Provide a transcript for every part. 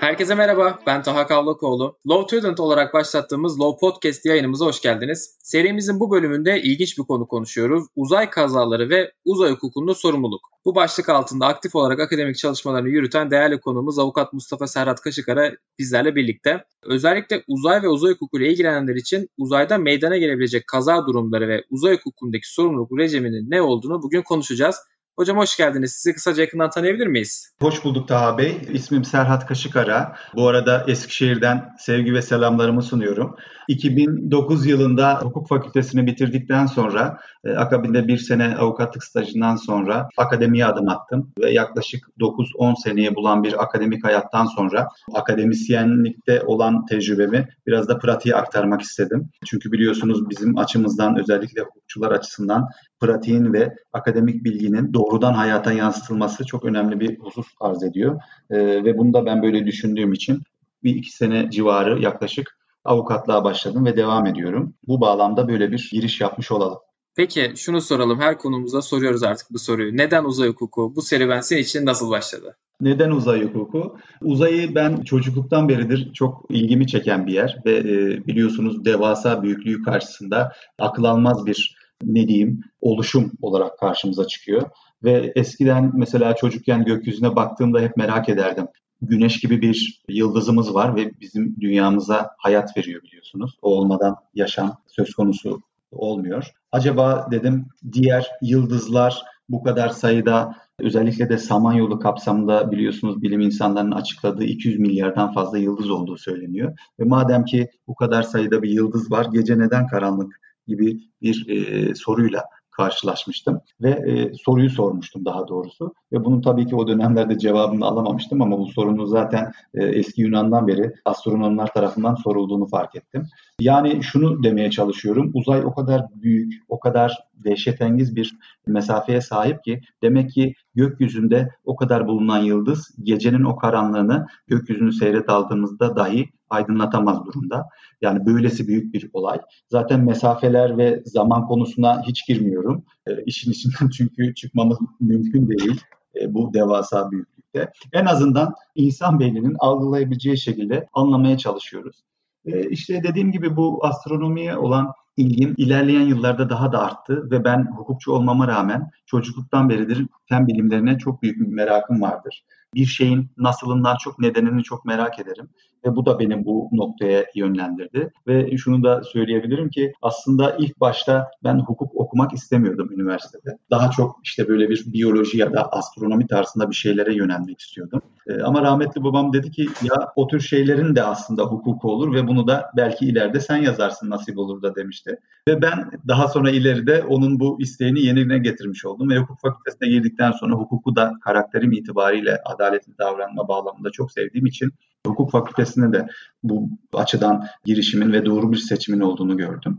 Herkese merhaba, ben Taha Kavlakoğlu. Low Student olarak başlattığımız Low Podcast yayınımıza hoş geldiniz. Serimizin bu bölümünde ilginç bir konu konuşuyoruz. Uzay kazaları ve uzay hukukunda sorumluluk. Bu başlık altında aktif olarak akademik çalışmalarını yürüten değerli konuğumuz avukat Mustafa Serhat Kaşıkara bizlerle birlikte. Özellikle uzay ve uzay hukukuyla ilgilenenler için uzayda meydana gelebilecek kaza durumları ve uzay hukukundaki sorumluluk rejiminin ne olduğunu bugün konuşacağız. Hocam hoş geldiniz. Sizi kısaca yakından tanıyabilir miyiz? Hoş bulduk Taha Bey. İsmim Serhat Kaşıkara. Bu arada Eskişehir'den sevgi ve selamlarımı sunuyorum. 2009 yılında hukuk fakültesini bitirdikten sonra e, akabinde bir sene avukatlık stajından sonra akademiye adım attım ve yaklaşık 9-10 seneye bulan bir akademik hayattan sonra akademisyenlikte olan tecrübemi biraz da pratiğe aktarmak istedim. Çünkü biliyorsunuz bizim açımızdan özellikle hukukçular açısından pratiğin ve akademik bilginin doğrudan hayata yansıtılması çok önemli bir husus arz ediyor. E, ve bunu da ben böyle düşündüğüm için bir iki sene civarı yaklaşık avukatlığa başladım ve devam ediyorum. Bu bağlamda böyle bir giriş yapmış olalım. Peki şunu soralım. Her konumuzda soruyoruz artık bu soruyu. Neden uzay hukuku? Bu serüven senin için nasıl başladı? Neden uzay hukuku? Uzayı ben çocukluktan beridir çok ilgimi çeken bir yer ve e, biliyorsunuz devasa büyüklüğü karşısında akıl almaz bir ne diyeyim oluşum olarak karşımıza çıkıyor. Ve eskiden mesela çocukken gökyüzüne baktığımda hep merak ederdim. Güneş gibi bir yıldızımız var ve bizim dünyamıza hayat veriyor biliyorsunuz. O olmadan yaşam söz konusu olmuyor. Acaba dedim diğer yıldızlar bu kadar sayıda özellikle de Samanyolu kapsamında biliyorsunuz bilim insanlarının açıkladığı 200 milyardan fazla yıldız olduğu söyleniyor. Ve madem ki bu kadar sayıda bir yıldız var gece neden karanlık gibi bir e, soruyla karşılaşmıştım. Ve e, soruyu sormuştum daha doğrusu. Ve bunun tabii ki o dönemlerde cevabını alamamıştım ama bu sorunun zaten e, eski Yunan'dan beri astronomlar tarafından sorulduğunu fark ettim. Yani şunu demeye çalışıyorum. Uzay o kadar büyük, o kadar dehşetengiz bir mesafeye sahip ki demek ki gökyüzünde o kadar bulunan yıldız gecenin o karanlığını gökyüzünü seyret aldığımızda dahi aydınlatamaz durumda. Yani böylesi büyük bir olay. Zaten mesafeler ve zaman konusuna hiç girmiyorum. E, işin içinden çünkü çıkmamız mümkün değil e, bu devasa büyüklükte. En azından insan beyninin algılayabileceği şekilde anlamaya çalışıyoruz. E, işte dediğim gibi bu astronomiye olan ilgim ilerleyen yıllarda daha da arttı ve ben hukukçu olmama rağmen çocukluktan beridir fen bilimlerine çok büyük bir merakım vardır. Bir şeyin nasılından çok nedenini çok merak ederim ve bu da beni bu noktaya yönlendirdi. Ve şunu da söyleyebilirim ki aslında ilk başta ben hukuk okumak istemiyordum üniversitede. Daha çok işte böyle bir biyoloji ya da astronomi tarzında bir şeylere yönelmek istiyordum. Ee, ama rahmetli babam dedi ki ya o tür şeylerin de aslında hukuku olur ve bunu da belki ileride sen yazarsın nasip olur da demişti. Ve ben daha sonra ileride onun bu isteğini yerine getirmiş oldum ve hukuk fakültesine girdikten sonra hukuku da karakterim itibariyle adaletli davranma bağlamında çok sevdiğim için hukuk fakültesine de bu açıdan girişimin ve doğru bir seçimin olduğunu gördüm.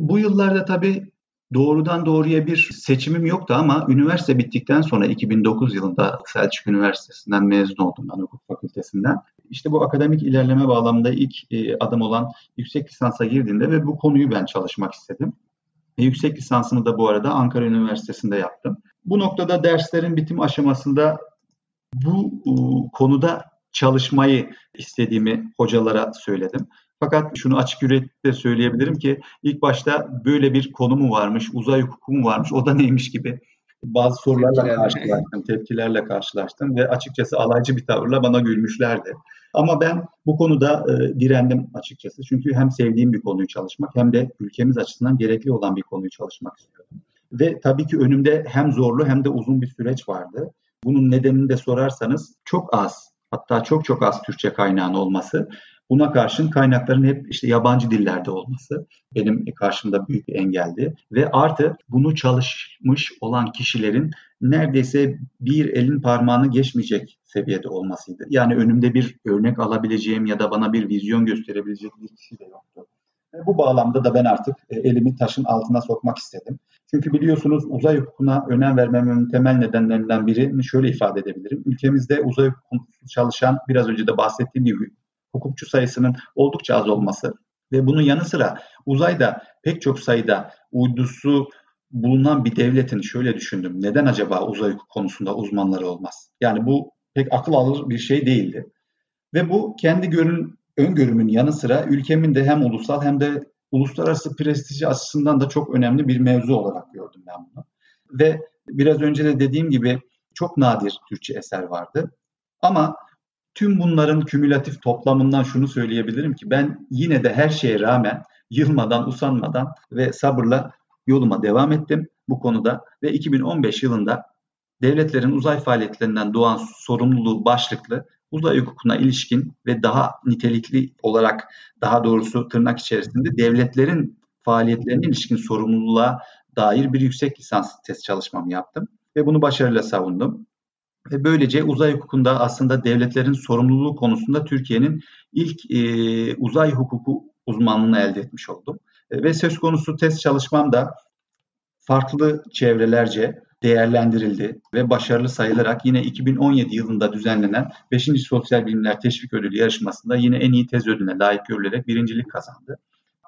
Bu yıllarda tabii doğrudan doğruya bir seçimim yoktu ama üniversite bittikten sonra 2009 yılında Selçuk Üniversitesi'nden mezun oldum ben hukuk fakültesinden. İşte bu akademik ilerleme bağlamında ilk e, adım olan yüksek lisansa girdiğimde ve bu konuyu ben çalışmak istedim. E, yüksek lisansımı da bu arada Ankara Üniversitesi'nde yaptım. Bu noktada derslerin bitim aşamasında bu konuda çalışmayı istediğimi hocalara söyledim. Fakat şunu açık yürekli söyleyebilirim ki ilk başta böyle bir konu mu varmış, uzay hukuku mu varmış, o da neymiş gibi bazı sorularla karşılaştım, tepkilerle karşılaştım ve açıkçası alaycı bir tavırla bana gülmüşlerdi. Ama ben bu konuda e, direndim açıkçası. Çünkü hem sevdiğim bir konuyu çalışmak hem de ülkemiz açısından gerekli olan bir konuyu çalışmak istiyordum. Ve tabii ki önümde hem zorlu hem de uzun bir süreç vardı. Bunun nedenini de sorarsanız çok az hatta çok çok az Türkçe kaynağın olması Buna karşın kaynakların hep işte yabancı dillerde olması benim karşımda büyük bir engeldi. Ve artı bunu çalışmış olan kişilerin neredeyse bir elin parmağını geçmeyecek seviyede olmasıydı. Yani önümde bir örnek alabileceğim ya da bana bir vizyon gösterebilecek bir kişi de yoktu. Bu bağlamda da ben artık e, elimi taşın altına sokmak istedim. Çünkü biliyorsunuz uzay hukukuna önem vermemin temel nedenlerinden birini şöyle ifade edebilirim. Ülkemizde uzay hukuku çalışan biraz önce de bahsettiğim gibi hukukçu sayısının oldukça az olması ve bunun yanı sıra uzayda pek çok sayıda uydusu bulunan bir devletin şöyle düşündüm. Neden acaba uzay konusunda uzmanları olmaz? Yani bu pek akıl alır bir şey değildi. Ve bu kendi görün, öngörümün yanı sıra ülkemin de hem ulusal hem de uluslararası prestiji açısından da çok önemli bir mevzu olarak gördüm ben bunu. Ve biraz önce de dediğim gibi çok nadir Türkçe eser vardı. Ama tüm bunların kümülatif toplamından şunu söyleyebilirim ki ben yine de her şeye rağmen yılmadan, usanmadan ve sabırla yoluma devam ettim bu konuda ve 2015 yılında devletlerin uzay faaliyetlerinden doğan sorumluluğu başlıklı uzay hukukuna ilişkin ve daha nitelikli olarak daha doğrusu tırnak içerisinde devletlerin faaliyetlerine ilişkin sorumluluğa dair bir yüksek lisans test çalışmamı yaptım ve bunu başarıyla savundum. Ve böylece uzay hukukunda aslında devletlerin sorumluluğu konusunda Türkiye'nin ilk e, uzay hukuku uzmanlığını elde etmiş oldum. E, ve söz konusu test çalışmam da farklı çevrelerce değerlendirildi ve başarılı sayılarak yine 2017 yılında düzenlenen 5. Sosyal Bilimler Teşvik Ödülü yarışmasında yine en iyi tez ödülüne layık görülerek birincilik kazandı.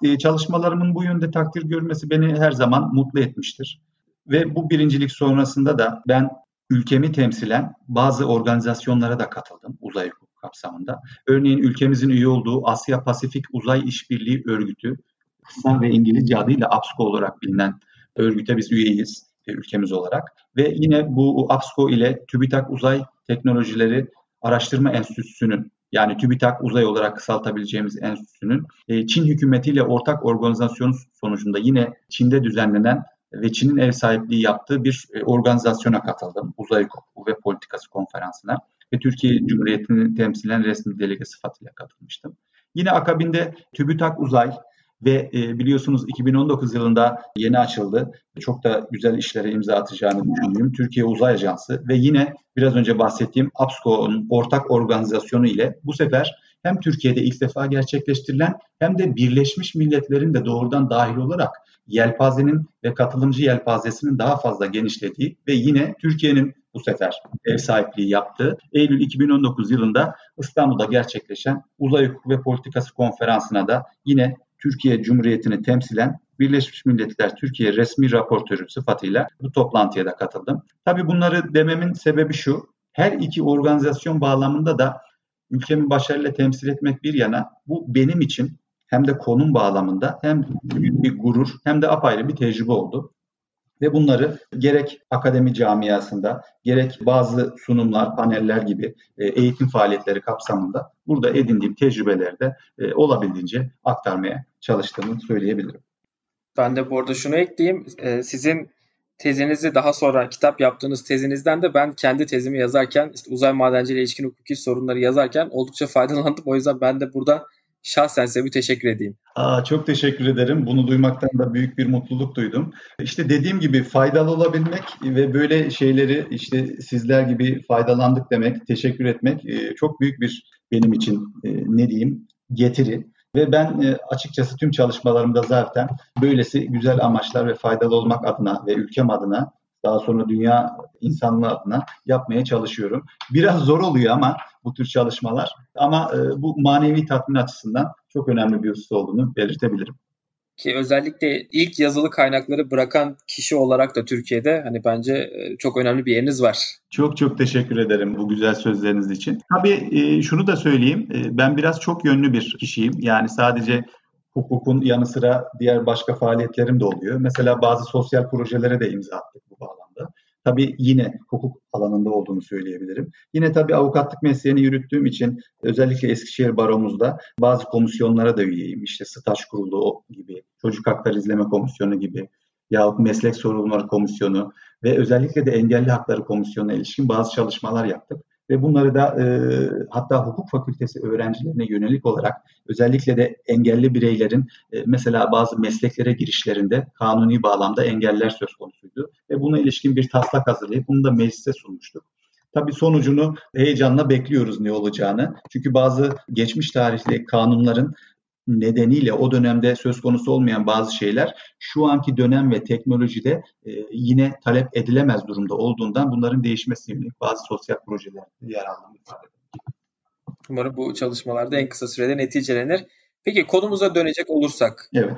Ee, çalışmalarımın bu yönde takdir görmesi beni her zaman mutlu etmiştir. Ve bu birincilik sonrasında da ben ülkemi temsilen bazı organizasyonlara da katıldım uzay hukuku kapsamında. Örneğin ülkemizin üye olduğu Asya Pasifik Uzay İşbirliği Örgütü, kısa ve İngilizce adıyla APSCO olarak bilinen örgüte biz üyeyiz e, ülkemiz olarak. Ve yine bu APSCO ile TÜBİTAK Uzay Teknolojileri Araştırma Enstitüsü'nün yani TÜBİTAK uzay olarak kısaltabileceğimiz enstitünün e, Çin hükümetiyle ortak organizasyon sonucunda yine Çin'de düzenlenen ve Çin'in ev sahipliği yaptığı bir e, organizasyona katıldım. Uzay ve Politikası Konferansı'na ve Türkiye Cumhuriyeti'ni temsilen resmi delege sıfatıyla katılmıştım. Yine akabinde TÜBİTAK Uzay ve e, biliyorsunuz 2019 yılında yeni açıldı. Çok da güzel işlere imza atacağını düşündüğüm Türkiye Uzay Ajansı ve yine biraz önce bahsettiğim APSCO'nun ortak organizasyonu ile bu sefer hem Türkiye'de ilk defa gerçekleştirilen hem de Birleşmiş Milletler'in de doğrudan dahil olarak yelpazenin ve katılımcı yelpazesinin daha fazla genişlediği ve yine Türkiye'nin bu sefer ev sahipliği yaptığı Eylül 2019 yılında İstanbul'da gerçekleşen Uzay Hukuku ve Politikası Konferansı'na da yine Türkiye Cumhuriyeti'ni temsilen Birleşmiş Milletler Türkiye resmi raportörü sıfatıyla bu toplantıya da katıldım. Tabii bunları dememin sebebi şu. Her iki organizasyon bağlamında da ülkemi başarıyla temsil etmek bir yana bu benim için hem de konum bağlamında hem büyük bir gurur hem de apayrı bir tecrübe oldu. Ve bunları gerek akademi camiasında gerek bazı sunumlar, paneller gibi e, eğitim faaliyetleri kapsamında burada edindiğim tecrübelerde e, olabildiğince aktarmaya çalıştığımı söyleyebilirim. Ben de bu arada şunu ekleyeyim. E, sizin tezinizi daha sonra kitap yaptığınız tezinizden de ben kendi tezimi yazarken işte uzay madenciliği ilişkin hukuki sorunları yazarken oldukça faydalandım. O yüzden ben de burada şahsen size bir teşekkür edeyim. Aa, çok teşekkür ederim. Bunu duymaktan da büyük bir mutluluk duydum. İşte dediğim gibi faydalı olabilmek ve böyle şeyleri işte sizler gibi faydalandık demek, teşekkür etmek e, çok büyük bir benim için e, ne diyeyim getiri. Ve ben e, açıkçası tüm çalışmalarımda zaten böylesi güzel amaçlar ve faydalı olmak adına ve ülkem adına daha sonra dünya insanlığı adına yapmaya çalışıyorum. Biraz zor oluyor ama bu tür çalışmalar ama e, bu manevi tatmin açısından çok önemli bir husus olduğunu belirtebilirim. Ki özellikle ilk yazılı kaynakları bırakan kişi olarak da Türkiye'de hani bence e, çok önemli bir yeriniz var. Çok çok teşekkür ederim bu güzel sözleriniz için. Tabii e, şunu da söyleyeyim. Ben biraz çok yönlü bir kişiyim. Yani sadece hukukun yanı sıra diğer başka faaliyetlerim de oluyor. Mesela bazı sosyal projelere de imza attık bu bağlamda. Tabii yine hukuk alanında olduğunu söyleyebilirim. Yine tabii avukatlık mesleğini yürüttüğüm için özellikle Eskişehir Baromuzda bazı komisyonlara da üyeyim. İşte staj kurulu gibi, çocuk hakları izleme komisyonu gibi yahut meslek sorunları komisyonu ve özellikle de engelli hakları komisyonuna ilişkin bazı çalışmalar yaptık ve bunları da e, hatta hukuk fakültesi öğrencilerine yönelik olarak özellikle de engelli bireylerin e, mesela bazı mesleklere girişlerinde kanuni bağlamda engeller söz konusuydu ve buna ilişkin bir taslak hazırlayıp bunu da meclise sunmuştuk. Tabii sonucunu heyecanla bekliyoruz ne olacağını. Çünkü bazı geçmiş tarihli kanunların nedeniyle o dönemde söz konusu olmayan bazı şeyler şu anki dönem ve teknolojide e, yine talep edilemez durumda olduğundan bunların değişmesi yönelik bazı sosyal projeler yer aldığını ifade Umarım bu çalışmalarda en kısa sürede neticelenir. Peki konumuza dönecek olursak. Evet.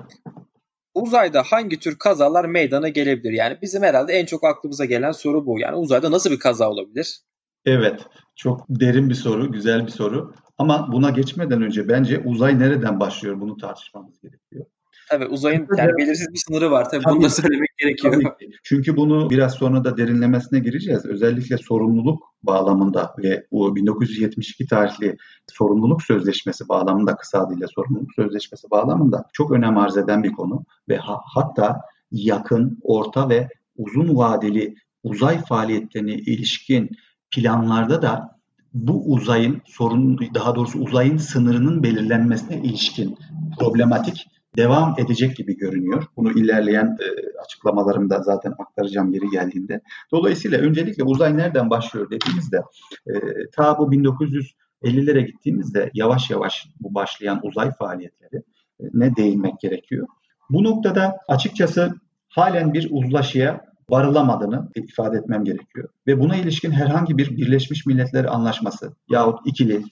uzayda hangi tür kazalar meydana gelebilir? Yani bizim herhalde en çok aklımıza gelen soru bu. Yani uzayda nasıl bir kaza olabilir? Evet, çok derin bir soru, güzel bir soru. Ama buna geçmeden önce bence uzay nereden başlıyor bunu tartışmamız gerekiyor. Tabii uzayın yani belirsiz bir sınırı var. Tabii, tabii bunu da söylemek gerekiyor. Tabii Çünkü bunu biraz sonra da derinlemesine gireceğiz. Özellikle sorumluluk bağlamında ve bu 1972 tarihli sorumluluk sözleşmesi bağlamında kısa adıyla sorumluluk sözleşmesi bağlamında çok önem arz eden bir konu ve ha, hatta yakın, orta ve uzun vadeli uzay faaliyetlerine ilişkin planlarda da bu uzayın sorun daha doğrusu uzayın sınırının belirlenmesine ilişkin problematik devam edecek gibi görünüyor. Bunu ilerleyen e, açıklamalarımda zaten aktaracağım yeri geldiğinde. Dolayısıyla öncelikle uzay nereden başlıyor dediğimizde e, ta bu 1950'lere gittiğimizde yavaş yavaş bu başlayan uzay faaliyetleri e, ne değinmek gerekiyor. Bu noktada açıkçası halen bir uzlaşıya varılamadığını ifade etmem gerekiyor. Ve buna ilişkin herhangi bir Birleşmiş Milletler Anlaşması yahut ikili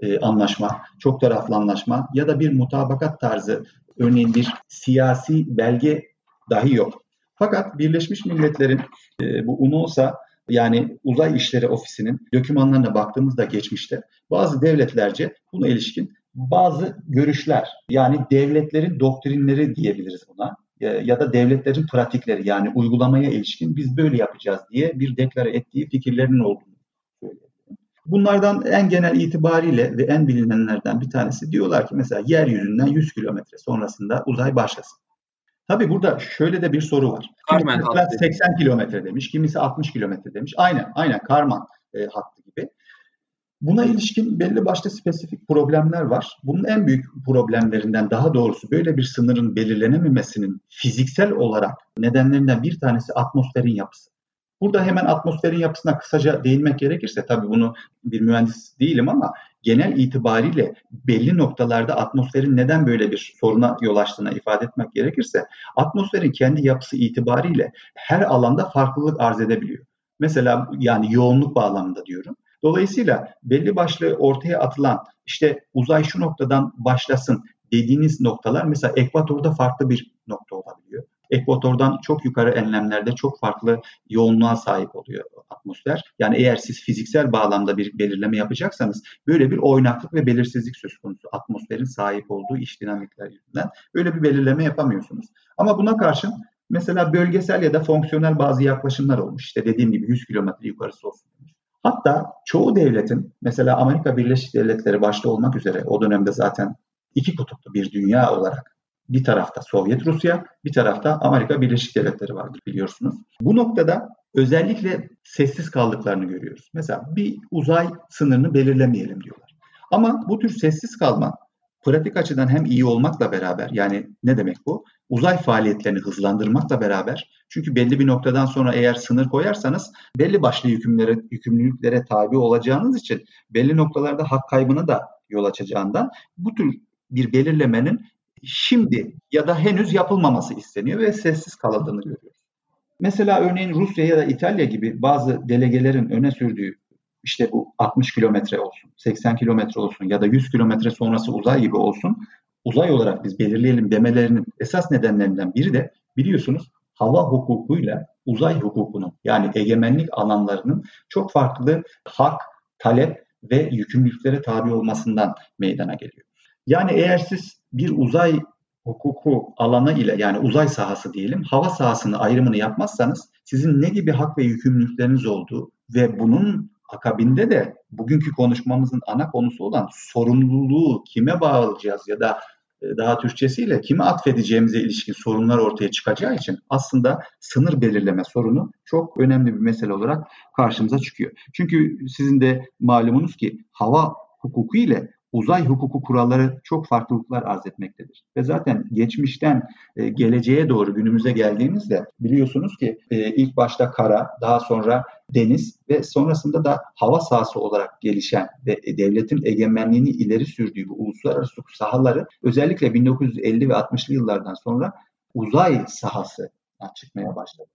e, anlaşma, çok taraflı anlaşma ya da bir mutabakat tarzı örneğin bir siyasi belge dahi yok. Fakat Birleşmiş Milletler'in e, bu UNOSA yani Uzay İşleri Ofisi'nin dokümanlarına baktığımızda geçmişte bazı devletlerce buna ilişkin bazı görüşler yani devletlerin doktrinleri diyebiliriz buna ya da devletlerin pratikleri yani uygulamaya ilişkin biz böyle yapacağız diye bir deklare ettiği fikirlerinin olduğunu söylüyor. Bunlardan en genel itibariyle ve en bilinenlerden bir tanesi diyorlar ki mesela yeryüzünden 100 kilometre sonrasında uzay başlasın. Tabi burada şöyle de bir soru var. Kimisi 80 kilometre demiş, kimisi 60 kilometre demiş. Aynen, aynen Karman e, hattı. Buna ilişkin belli başlı spesifik problemler var. Bunun en büyük problemlerinden daha doğrusu böyle bir sınırın belirlenememesinin fiziksel olarak nedenlerinden bir tanesi atmosferin yapısı. Burada hemen atmosferin yapısına kısaca değinmek gerekirse tabii bunu bir mühendis değilim ama genel itibariyle belli noktalarda atmosferin neden böyle bir soruna yol açtığına ifade etmek gerekirse atmosferin kendi yapısı itibariyle her alanda farklılık arz edebiliyor. Mesela yani yoğunluk bağlamında diyorum. Dolayısıyla belli başlı ortaya atılan işte uzay şu noktadan başlasın dediğiniz noktalar mesela ekvatorda farklı bir nokta olabiliyor ekvatordan çok yukarı enlemlerde çok farklı yoğunluğa sahip oluyor atmosfer. Yani eğer siz fiziksel bağlamda bir belirleme yapacaksanız böyle bir oynaklık ve belirsizlik söz konusu. Atmosferin sahip olduğu iş dinamikler yüzünden böyle bir belirleme yapamıyorsunuz. Ama buna karşın mesela bölgesel ya da fonksiyonel bazı yaklaşımlar olmuş. İşte dediğim gibi 100 kilometre yukarısı olsun. Hatta çoğu devletin mesela Amerika Birleşik Devletleri başta olmak üzere o dönemde zaten iki kutuplu bir dünya olarak bir tarafta Sovyet Rusya, bir tarafta Amerika Birleşik Devletleri vardır biliyorsunuz. Bu noktada özellikle sessiz kaldıklarını görüyoruz. Mesela bir uzay sınırını belirlemeyelim diyorlar. Ama bu tür sessiz kalma pratik açıdan hem iyi olmakla beraber yani ne demek bu? Uzay faaliyetlerini hızlandırmakla beraber çünkü belli bir noktadan sonra eğer sınır koyarsanız belli başlı yükümlere, yükümlülüklere tabi olacağınız için belli noktalarda hak kaybına da yol açacağından bu tür bir belirlemenin şimdi ya da henüz yapılmaması isteniyor ve sessiz kalıldığını görüyoruz. Mesela örneğin Rusya ya da İtalya gibi bazı delegelerin öne sürdüğü işte bu 60 kilometre olsun, 80 kilometre olsun ya da 100 kilometre sonrası uzay gibi olsun uzay olarak biz belirleyelim demelerinin esas nedenlerinden biri de biliyorsunuz hava hukukuyla uzay hukukunun yani egemenlik alanlarının çok farklı hak, talep ve yükümlülüklere tabi olmasından meydana geliyor. Yani eğer siz bir uzay hukuku alanı ile yani uzay sahası diyelim hava sahasını ayrımını yapmazsanız sizin ne gibi hak ve yükümlülükleriniz olduğu ve bunun akabinde de bugünkü konuşmamızın ana konusu olan sorumluluğu kime bağlayacağız ya da daha Türkçesiyle kime atfedeceğimize ilişkin sorunlar ortaya çıkacağı için aslında sınır belirleme sorunu çok önemli bir mesele olarak karşımıza çıkıyor. Çünkü sizin de malumunuz ki hava hukuku ile uzay hukuku kuralları çok farklılıklar arz etmektedir. Ve zaten geçmişten e, geleceğe doğru günümüze geldiğimizde biliyorsunuz ki e, ilk başta kara, daha sonra deniz ve sonrasında da hava sahası olarak gelişen ve devletin egemenliğini ileri sürdüğü bu uluslararası sahaları özellikle 1950 ve 60'lı yıllardan sonra uzay sahası çıkmaya başladı.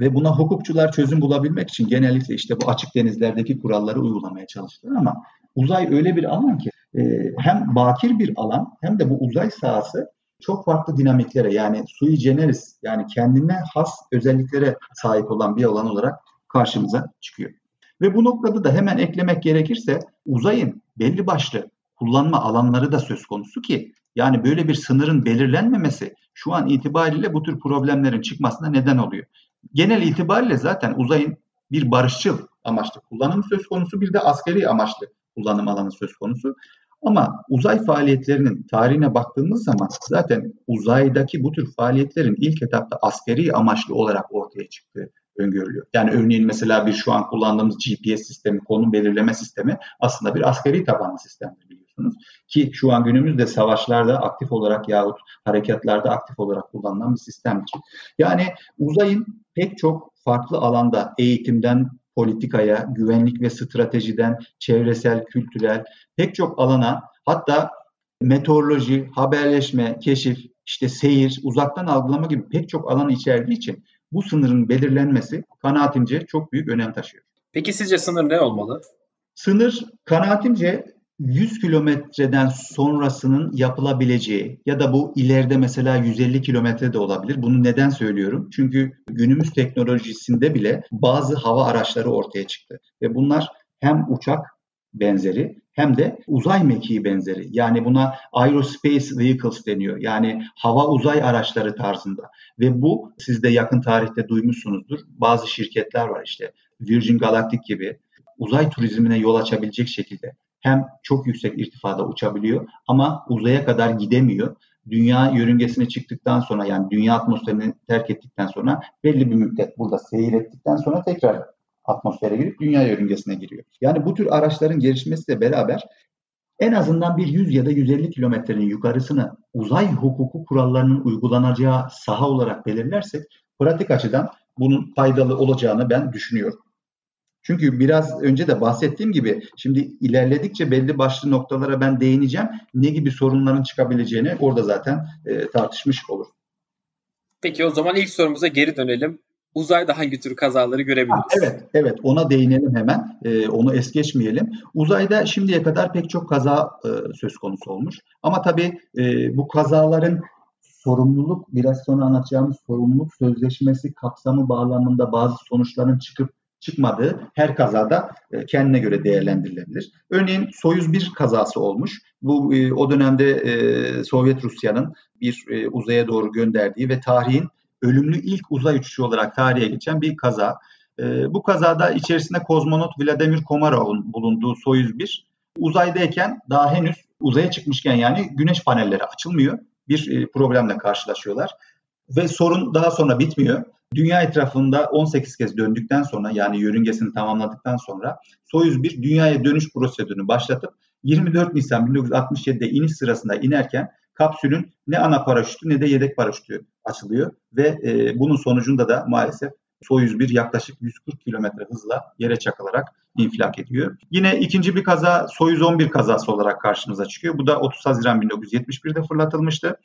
Ve buna hukukçular çözüm bulabilmek için genellikle işte bu açık denizlerdeki kuralları uygulamaya çalıştılar ama uzay öyle bir alan ki e, hem bakir bir alan hem de bu uzay sahası çok farklı dinamiklere yani sui generis yani kendine has özelliklere sahip olan bir alan olarak karşımıza çıkıyor. Ve bu noktada da hemen eklemek gerekirse uzayın belli başlı kullanma alanları da söz konusu ki yani böyle bir sınırın belirlenmemesi şu an itibariyle bu tür problemlerin çıkmasına neden oluyor. Genel itibariyle zaten uzayın bir barışçıl amaçlı kullanımı söz konusu bir de askeri amaçlı kullanım alanı söz konusu. Ama uzay faaliyetlerinin tarihine baktığımız zaman zaten uzaydaki bu tür faaliyetlerin ilk etapta askeri amaçlı olarak ortaya çıktığı öngörülüyor. Yani örneğin mesela bir şu an kullandığımız GPS sistemi, konum belirleme sistemi aslında bir askeri tabanlı sistemdir biliyorsunuz. Ki şu an günümüzde savaşlarda aktif olarak yahut harekatlarda aktif olarak kullanılan bir sistemdir. Yani uzayın pek çok farklı alanda eğitimden politikaya, güvenlik ve stratejiden çevresel, kültürel pek çok alana hatta meteoroloji, haberleşme, keşif, işte seyir, uzaktan algılama gibi pek çok alanı içerdiği için bu sınırın belirlenmesi kanaatimce çok büyük önem taşıyor. Peki sizce sınır ne olmalı? Sınır kanaatimce 100 kilometreden sonrasının yapılabileceği ya da bu ileride mesela 150 kilometre de olabilir. Bunu neden söylüyorum? Çünkü günümüz teknolojisinde bile bazı hava araçları ortaya çıktı ve bunlar hem uçak benzeri hem de uzay mekiği benzeri. Yani buna aerospace vehicles deniyor. Yani hava uzay araçları tarzında. Ve bu siz de yakın tarihte duymuşsunuzdur. Bazı şirketler var işte Virgin Galactic gibi uzay turizmine yol açabilecek şekilde hem çok yüksek irtifada uçabiliyor ama uzaya kadar gidemiyor. Dünya yörüngesine çıktıktan sonra yani dünya atmosferini terk ettikten sonra belli bir müddet burada seyrettikten sonra tekrar atmosfere girip dünya yörüngesine giriyor. Yani bu tür araçların gelişmesiyle beraber en azından bir 100 ya da 150 kilometrenin yukarısını uzay hukuku kurallarının uygulanacağı saha olarak belirlersek pratik açıdan bunun faydalı olacağını ben düşünüyorum. Çünkü biraz önce de bahsettiğim gibi şimdi ilerledikçe belli başlı noktalara ben değineceğim. Ne gibi sorunların çıkabileceğini orada zaten e, tartışmış olur. Peki o zaman ilk sorumuza geri dönelim. Uzayda hangi tür kazaları görebiliriz? Ha, evet, evet. Ona değinelim hemen. Ee, onu es geçmeyelim. Uzayda şimdiye kadar pek çok kaza e, söz konusu olmuş. Ama tabii e, bu kazaların sorumluluk, biraz sonra anlatacağımız sorumluluk sözleşmesi kapsamı bağlamında bazı sonuçların çıkıp çıkmadığı her kazada e, kendine göre değerlendirilebilir. Örneğin Soyuz 1 kazası olmuş. Bu e, o dönemde e, Sovyet Rusya'nın bir uzaya doğru gönderdiği ve tarihin ölümlü ilk uzay uçuşu olarak tarihe geçen bir kaza. Bu kazada içerisinde kozmonot Vladimir Komarov'un bulunduğu Soyuz 1 uzaydayken daha henüz uzaya çıkmışken yani güneş panelleri açılmıyor. Bir problemle karşılaşıyorlar. Ve sorun daha sonra bitmiyor. Dünya etrafında 18 kez döndükten sonra yani yörüngesini tamamladıktan sonra Soyuz bir dünyaya dönüş prosedürünü başlatıp 24 Nisan 1967'de iniş sırasında inerken kapsülün ne ana paraşütü ne de yedek paraşütü açılıyor ve e, bunun sonucunda da maalesef Soyuz 1 yaklaşık 140 kilometre hızla yere çakılarak infilak ediyor. Yine ikinci bir kaza Soyuz 11 kazası olarak karşımıza çıkıyor. Bu da 30 Haziran 1971'de fırlatılmıştı.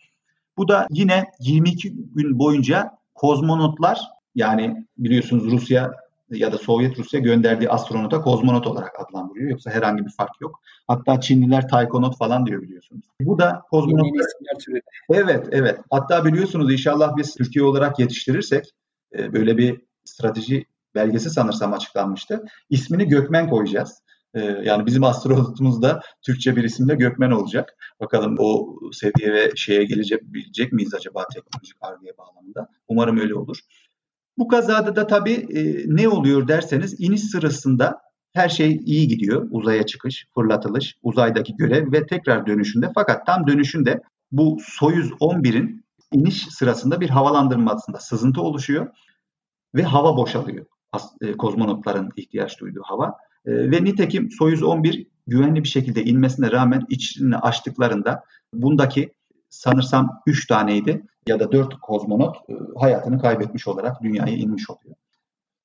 Bu da yine 22 gün boyunca kozmonotlar yani biliyorsunuz Rusya ya da Sovyet Rusya gönderdiği astronota kozmonot olarak adlandırıyor. Yoksa herhangi bir fark yok. Hatta Çinliler taykonot falan diyor biliyorsunuz. Bu da kozmonot. Evet, evet. Hatta biliyorsunuz inşallah biz Türkiye olarak yetiştirirsek e, böyle bir strateji belgesi sanırsam açıklanmıştı. İsmini Gökmen koyacağız. E, yani bizim astronotumuz da Türkçe bir isimle Gökmen olacak. Bakalım o seviye ve şeye gelecek miyiz acaba teknolojik argeye bağlamında? Umarım öyle olur. Bu kazada da tabii e, ne oluyor derseniz iniş sırasında her şey iyi gidiyor. Uzaya çıkış, fırlatılış, uzaydaki görev ve tekrar dönüşünde. Fakat tam dönüşünde bu Soyuz 11'in iniş sırasında bir havalandırmasında sızıntı oluşuyor ve hava boşalıyor. E, kozmonotların ihtiyaç duyduğu hava. E, ve nitekim Soyuz 11 güvenli bir şekilde inmesine rağmen içini açtıklarında bundaki sanırsam 3 taneydi ya da 4 kozmonot e, hayatını kaybetmiş olarak dünyaya inmiş oluyor.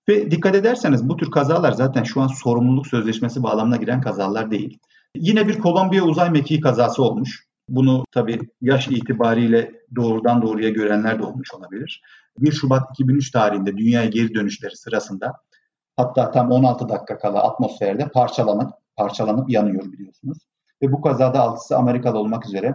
Ve dikkat ederseniz bu tür kazalar zaten şu an sorumluluk sözleşmesi bağlamına giren kazalar değil. Yine bir Kolombiya uzay mekiği kazası olmuş. Bunu tabii yaş itibariyle doğrudan doğruya görenler de olmuş olabilir. 1 Şubat 2003 tarihinde dünyaya geri dönüşleri sırasında hatta tam 16 dakika kala atmosferde parçalanıp parçalanıp yanıyor biliyorsunuz. Ve bu kazada altısı Amerikalı olmak üzere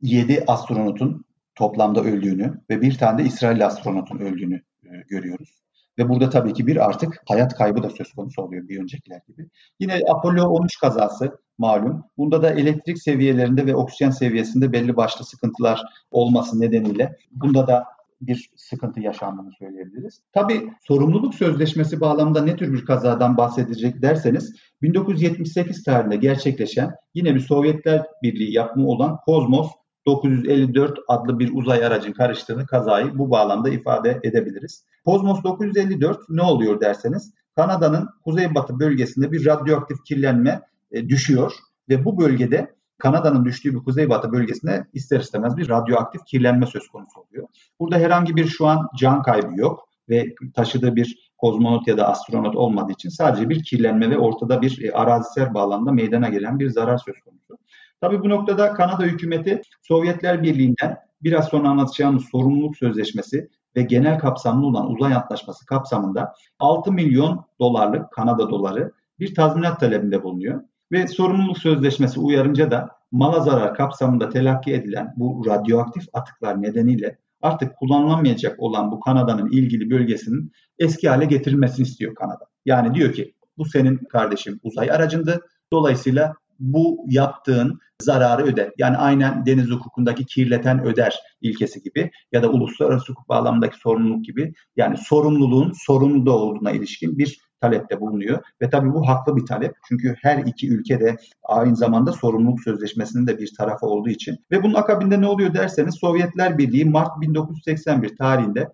7 astronotun toplamda öldüğünü ve bir tane de İsrail astronotun öldüğünü e, görüyoruz. Ve burada tabii ki bir artık hayat kaybı da söz konusu oluyor bir öncekiler gibi. Yine Apollo 13 kazası malum. Bunda da elektrik seviyelerinde ve oksijen seviyesinde belli başlı sıkıntılar olması nedeniyle bunda da bir sıkıntı yaşandığını söyleyebiliriz. Tabii sorumluluk sözleşmesi bağlamında ne tür bir kazadan bahsedecek derseniz 1978 tarihinde gerçekleşen yine bir Sovyetler Birliği yapımı olan Kozmos 954 adlı bir uzay aracın karıştığını kazayı bu bağlamda ifade edebiliriz. Kozmos 954 ne oluyor derseniz Kanada'nın kuzeybatı bölgesinde bir radyoaktif kirlenme e, düşüyor ve bu bölgede Kanada'nın düştüğü bir kuzeybatı bölgesinde ister istemez bir radyoaktif kirlenme söz konusu oluyor. Burada herhangi bir şu an can kaybı yok ve taşıdığı bir kozmonot ya da astronot olmadığı için sadece bir kirlenme ve ortada bir e, arazisel bağlamda meydana gelen bir zarar söz konusu. Tabii bu noktada Kanada hükümeti Sovyetler Birliği'nden biraz sonra anlatacağımız sorumluluk sözleşmesi ve genel kapsamlı olan uzay antlaşması kapsamında 6 milyon dolarlık Kanada doları bir tazminat talebinde bulunuyor. Ve sorumluluk sözleşmesi uyarınca da mala zarar kapsamında telakki edilen bu radyoaktif atıklar nedeniyle artık kullanılamayacak olan bu Kanada'nın ilgili bölgesinin eski hale getirilmesini istiyor Kanada. Yani diyor ki bu senin kardeşim uzay aracındı. Dolayısıyla bu yaptığın zararı öder. Yani aynen deniz hukukundaki kirleten öder ilkesi gibi ya da uluslararası hukuk bağlamındaki sorumluluk gibi yani sorumluluğun sorumlu olduğuna ilişkin bir talepte bulunuyor. Ve tabii bu haklı bir talep. Çünkü her iki ülke de aynı zamanda sorumluluk sözleşmesinin de bir tarafı olduğu için. Ve bunun akabinde ne oluyor derseniz Sovyetler Birliği Mart 1981 tarihinde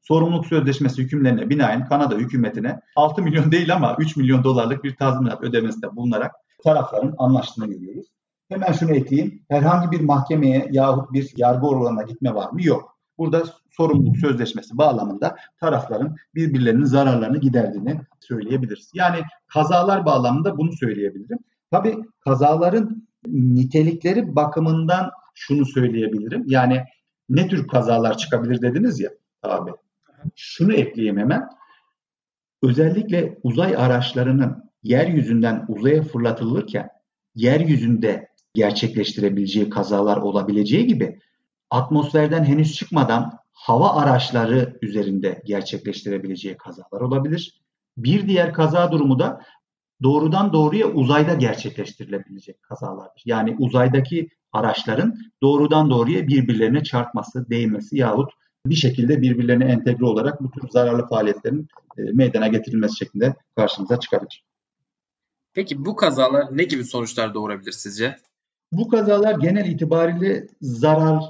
sorumluluk sözleşmesi hükümlerine binaen Kanada hükümetine 6 milyon değil ama 3 milyon dolarlık bir tazminat ödemesinde bulunarak tarafların anlaştığını görüyoruz. Hemen şunu ekleyeyim. Herhangi bir mahkemeye yahut bir yargı organına gitme var mı? Yok. Burada sorumluluk sözleşmesi bağlamında tarafların birbirlerinin zararlarını giderdiğini söyleyebiliriz. Yani kazalar bağlamında bunu söyleyebilirim. Tabii kazaların nitelikleri bakımından şunu söyleyebilirim. Yani ne tür kazalar çıkabilir dediniz ya abi. Şunu ekleyeyim hemen. Özellikle uzay araçlarının yeryüzünden uzaya fırlatılırken yeryüzünde gerçekleştirebileceği kazalar olabileceği gibi atmosferden henüz çıkmadan hava araçları üzerinde gerçekleştirebileceği kazalar olabilir. Bir diğer kaza durumu da doğrudan doğruya uzayda gerçekleştirilebilecek kazalardır. Yani uzaydaki araçların doğrudan doğruya birbirlerine çarpması, değmesi yahut bir şekilde birbirlerine entegre olarak bu tür zararlı faaliyetlerin e, meydana getirilmesi şeklinde karşımıza çıkabilir. Peki bu kazalar ne gibi sonuçlar doğurabilir sizce? Bu kazalar genel itibariyle zarar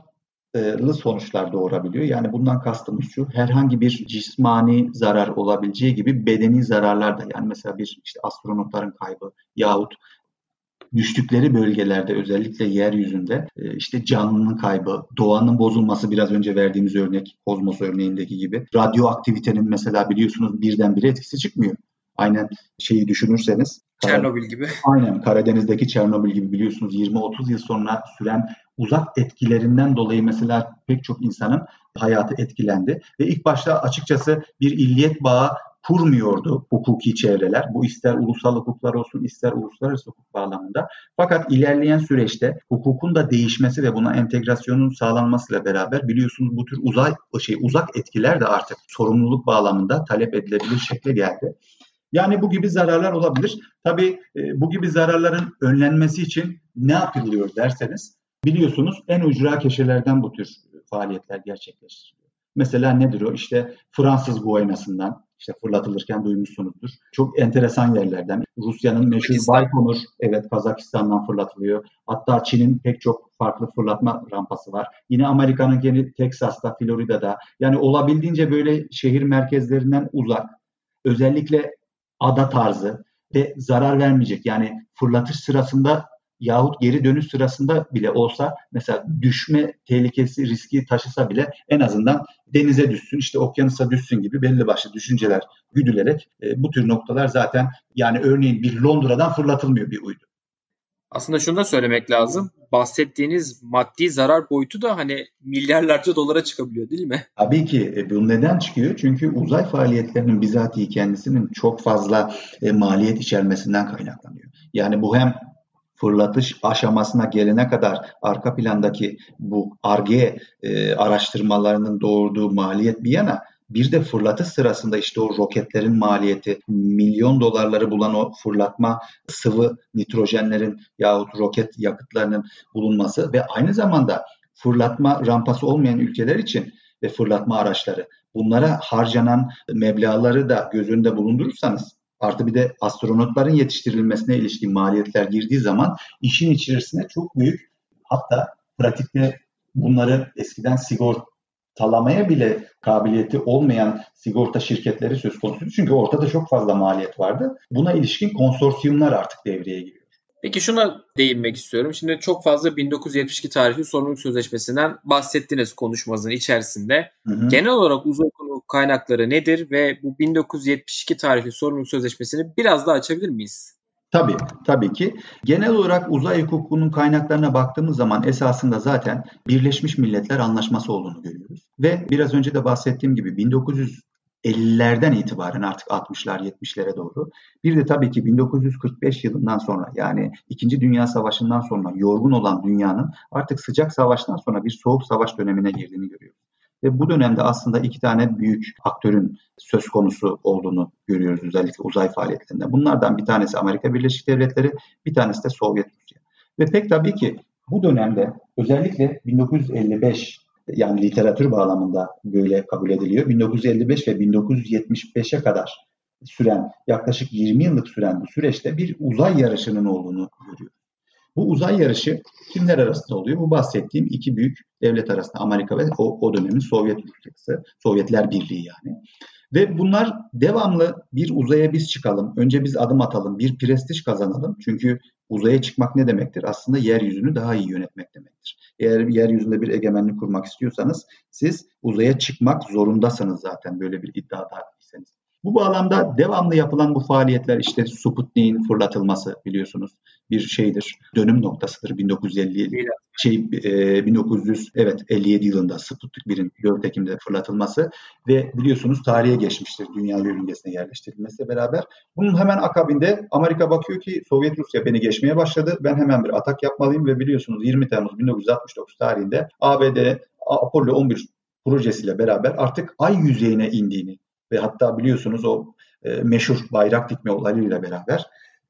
sonuçlar doğurabiliyor. Yani bundan kastımız şu herhangi bir cismani zarar olabileceği gibi bedeni zararlar da yani mesela bir işte astronotların kaybı yahut düştükleri bölgelerde özellikle yeryüzünde e, işte canlının kaybı, doğanın bozulması biraz önce verdiğimiz örnek kozmos örneğindeki gibi. Radyoaktivitenin mesela biliyorsunuz birdenbire etkisi çıkmıyor. Aynen şeyi düşünürseniz. Çernobil gibi. Aynen Karadeniz'deki Çernobil gibi biliyorsunuz 20-30 yıl sonra süren uzak etkilerinden dolayı mesela pek çok insanın hayatı etkilendi. Ve ilk başta açıkçası bir illiyet bağı kurmuyordu hukuki çevreler. Bu ister ulusal hukuklar olsun ister uluslararası hukuk bağlamında. Fakat ilerleyen süreçte hukukun da değişmesi ve buna entegrasyonun sağlanmasıyla beraber biliyorsunuz bu tür uzay şey uzak etkiler de artık sorumluluk bağlamında talep edilebilir şekle geldi. Yani bu gibi zararlar olabilir. Tabii e, bu gibi zararların önlenmesi için ne yapılıyor derseniz biliyorsunuz en ucra köşelerden bu tür faaliyetler gerçekleştiriliyor. Mesela nedir o? İşte Fransız Guayna'sından işte fırlatılırken duymuşsunuzdur. Çok enteresan yerlerden. Rusya'nın meşhur Baykonur, evet Kazakistan'dan fırlatılıyor. Hatta Çin'in pek çok farklı fırlatma rampası var. Yine Amerika'nın kendi Teksas'ta, Florida'da. Yani olabildiğince böyle şehir merkezlerinden uzak. Özellikle ada tarzı ve zarar vermeyecek. Yani fırlatış sırasında yahut geri dönüş sırasında bile olsa mesela düşme tehlikesi riski taşısa bile en azından denize düşsün işte okyanusa düşsün gibi belli başlı düşünceler güdülerek e, bu tür noktalar zaten yani örneğin bir Londra'dan fırlatılmıyor bir uydu. Aslında şunu da söylemek lazım. Bahsettiğiniz maddi zarar boyutu da hani milyarlarca dolara çıkabiliyor değil mi? Tabii ki. E, bu neden çıkıyor? Çünkü uzay faaliyetlerinin bizatihi kendisinin çok fazla e, maliyet içermesinden kaynaklanıyor. Yani bu hem fırlatış aşamasına gelene kadar arka plandaki bu ARGE e, araştırmalarının doğurduğu maliyet bir yana bir de fırlatış sırasında işte o roketlerin maliyeti, milyon dolarları bulan o fırlatma sıvı nitrojenlerin yahut roket yakıtlarının bulunması ve aynı zamanda fırlatma rampası olmayan ülkeler için ve fırlatma araçları. Bunlara harcanan meblaları da göz önünde bulundurursanız artı bir de astronotların yetiştirilmesine ilişkin maliyetler girdiği zaman işin içerisine çok büyük hatta pratikte bunları eskiden sigortalamaya bile kabiliyeti olmayan sigorta şirketleri söz konusu. Çünkü ortada çok fazla maliyet vardı. Buna ilişkin konsorsiyumlar artık devreye giriyor. Peki şuna değinmek istiyorum. Şimdi çok fazla 1972 tarihli sorumluluk sözleşmesinden bahsettiniz konuşmanızın içerisinde. Hı hı. Genel olarak uzay kaynakları nedir ve bu 1972 tarihli sorumluluk sözleşmesini biraz daha açabilir miyiz? Tabii, tabii ki. Genel olarak uzay hukukunun kaynaklarına baktığımız zaman esasında zaten Birleşmiş Milletler Anlaşması olduğunu görüyoruz. Ve biraz önce de bahsettiğim gibi 1900 50'lerden itibaren artık 60'lar 70'lere doğru. Bir de tabii ki 1945 yılından sonra yani 2. Dünya Savaşı'ndan sonra yorgun olan dünyanın artık sıcak savaştan sonra bir soğuk savaş dönemine girdiğini görüyoruz. Ve bu dönemde aslında iki tane büyük aktörün söz konusu olduğunu görüyoruz özellikle uzay faaliyetlerinde. Bunlardan bir tanesi Amerika Birleşik Devletleri, bir tanesi de Sovyet Rusya. Ve pek tabii ki bu dönemde özellikle 1955 yani literatür bağlamında böyle kabul ediliyor. 1955 ve 1975'e kadar süren yaklaşık 20 yıllık süren bu süreçte bir uzay yarışının olduğunu görüyoruz. Bu uzay yarışı kimler arasında oluyor? Bu bahsettiğim iki büyük devlet arasında Amerika ve o, o dönemin Sovyet ülkesi, Sovyetler Birliği yani. Ve bunlar devamlı bir uzaya biz çıkalım, önce biz adım atalım, bir prestij kazanalım. Çünkü uzaya çıkmak ne demektir? Aslında yeryüzünü daha iyi yönetmek demektir. Eğer yeryüzünde bir egemenlik kurmak istiyorsanız siz uzaya çıkmak zorundasınız zaten böyle bir iddiada iseniz. Bu bağlamda devamlı yapılan bu faaliyetler işte Sputnik'in fırlatılması biliyorsunuz bir şeydir. Dönüm noktasıdır 1950 şey e, 1900 evet 57 yılında Sputnik 1'in 4 Ekim'de fırlatılması ve biliyorsunuz tarihe geçmiştir dünya yörüngesine yerleştirilmesiyle beraber. Bunun hemen akabinde Amerika bakıyor ki Sovyet Rusya beni geçmeye başladı. Ben hemen bir atak yapmalıyım ve biliyorsunuz 20 Temmuz 1969 tarihinde ABD Apollo 11 projesiyle beraber artık ay yüzeyine indiğini ve hatta biliyorsunuz o e, meşhur bayrak dikme olayıyla beraber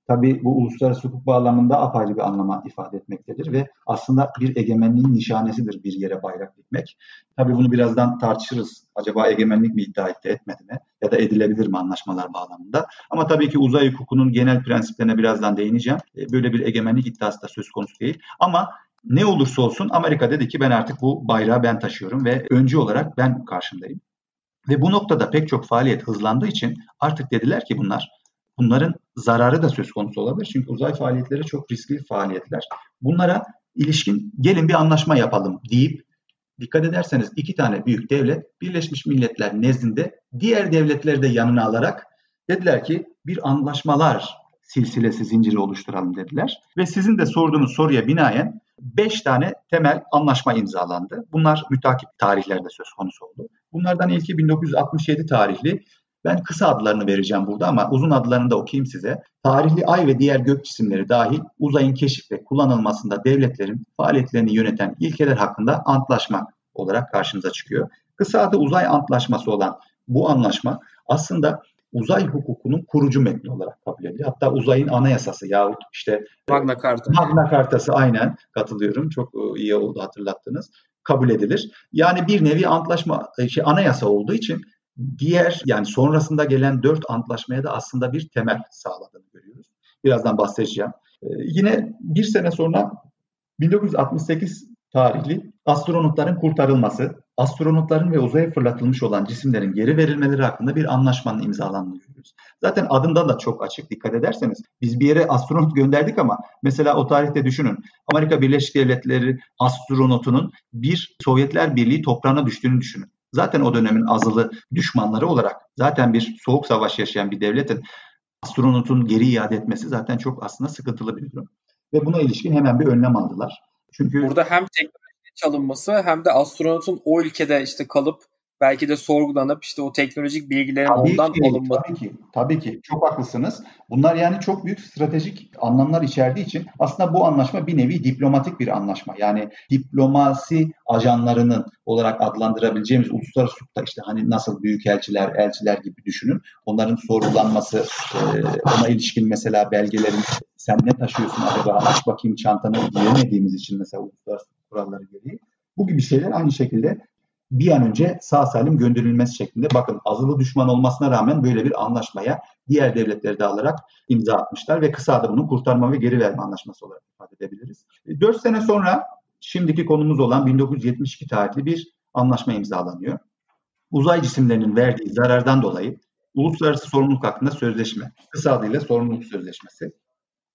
tabii bu uluslararası hukuk bağlamında apayrı bir anlama ifade etmektedir ve aslında bir egemenliğin nişanesidir bir yere bayrak dikmek. Tabii bunu birazdan tartışırız. Acaba egemenlik mi iddia etti etmedi mi ya da edilebilir mi anlaşmalar bağlamında. Ama tabii ki uzay hukukunun genel prensiplerine birazdan değineceğim. E, böyle bir egemenlik iddiası da söz konusu değil. Ama ne olursa olsun Amerika dedi ki ben artık bu bayrağı ben taşıyorum ve öncü olarak ben karşındayım. Ve bu noktada pek çok faaliyet hızlandığı için artık dediler ki bunlar bunların zararı da söz konusu olabilir. Çünkü uzay faaliyetleri çok riskli faaliyetler. Bunlara ilişkin gelin bir anlaşma yapalım deyip dikkat ederseniz iki tane büyük devlet Birleşmiş Milletler nezdinde diğer devletleri de yanına alarak dediler ki bir anlaşmalar silsilesi zinciri oluşturalım dediler. Ve sizin de sorduğunuz soruya binaen 5 tane temel anlaşma imzalandı. Bunlar mütakip tarihlerde söz konusu oldu. Bunlardan ilki 1967 tarihli. Ben kısa adlarını vereceğim burada ama uzun adlarını da okuyayım size. Tarihli ay ve diğer gök cisimleri dahil uzayın keşif ve kullanılmasında devletlerin faaliyetlerini yöneten ilkeler hakkında antlaşma olarak karşımıza çıkıyor. Kısa adı uzay antlaşması olan bu anlaşma aslında uzay hukukunun kurucu metni olarak kabul ediliyor. Hatta uzayın anayasası yahut işte Magna Carta. Magna Carta'sı aynen katılıyorum. Çok e, iyi oldu hatırlattınız. Kabul edilir. Yani bir nevi antlaşma e, şey anayasa olduğu için diğer yani sonrasında gelen dört antlaşmaya da aslında bir temel sağladığını görüyoruz. Birazdan bahsedeceğim. Ee, yine bir sene sonra 1968 tarihli astronotların kurtarılması, astronotların ve uzaya fırlatılmış olan cisimlerin geri verilmeleri hakkında bir anlaşmanın imzalandığını görüyoruz. Zaten adında da çok açık dikkat ederseniz. Biz bir yere astronot gönderdik ama mesela o tarihte düşünün. Amerika Birleşik Devletleri astronotunun bir Sovyetler Birliği toprağına düştüğünü düşünün. Zaten o dönemin azılı düşmanları olarak zaten bir soğuk savaş yaşayan bir devletin astronotun geri iade etmesi zaten çok aslında sıkıntılı bir durum. Ve buna ilişkin hemen bir önlem aldılar. Çünkü burada hem teknoloji çalınması hem de astronotun o ülkede işte kalıp belki de sorgulanıp işte o teknolojik bilgilerin tabii ondan ki, alınması. Tabii ki, tabii ki. Çok haklısınız. Bunlar yani çok büyük stratejik anlamlar içerdiği için aslında bu anlaşma bir nevi diplomatik bir anlaşma. Yani diplomasi ajanlarının olarak adlandırabileceğimiz uluslararası hukukta işte hani nasıl büyükelçiler, elçiler gibi düşünün. Onların sorgulanması, ona ilişkin mesela belgelerin sen ne taşıyorsun acaba aç bakayım çantanı diyemediğimiz için mesela uluslararası kuralları gereği. Bu gibi şeyler aynı şekilde bir an önce sağ salim gönderilmesi şeklinde. Bakın azılı düşman olmasına rağmen böyle bir anlaşmaya diğer devletleri de alarak imza atmışlar ve kısa da bunu kurtarma ve geri verme anlaşması olarak ifade edebiliriz. 4 e, sene sonra şimdiki konumuz olan 1972 tarihli bir anlaşma imzalanıyor. Uzay cisimlerinin verdiği zarardan dolayı uluslararası sorumluluk hakkında sözleşme, kısa adıyla sorumluluk sözleşmesi.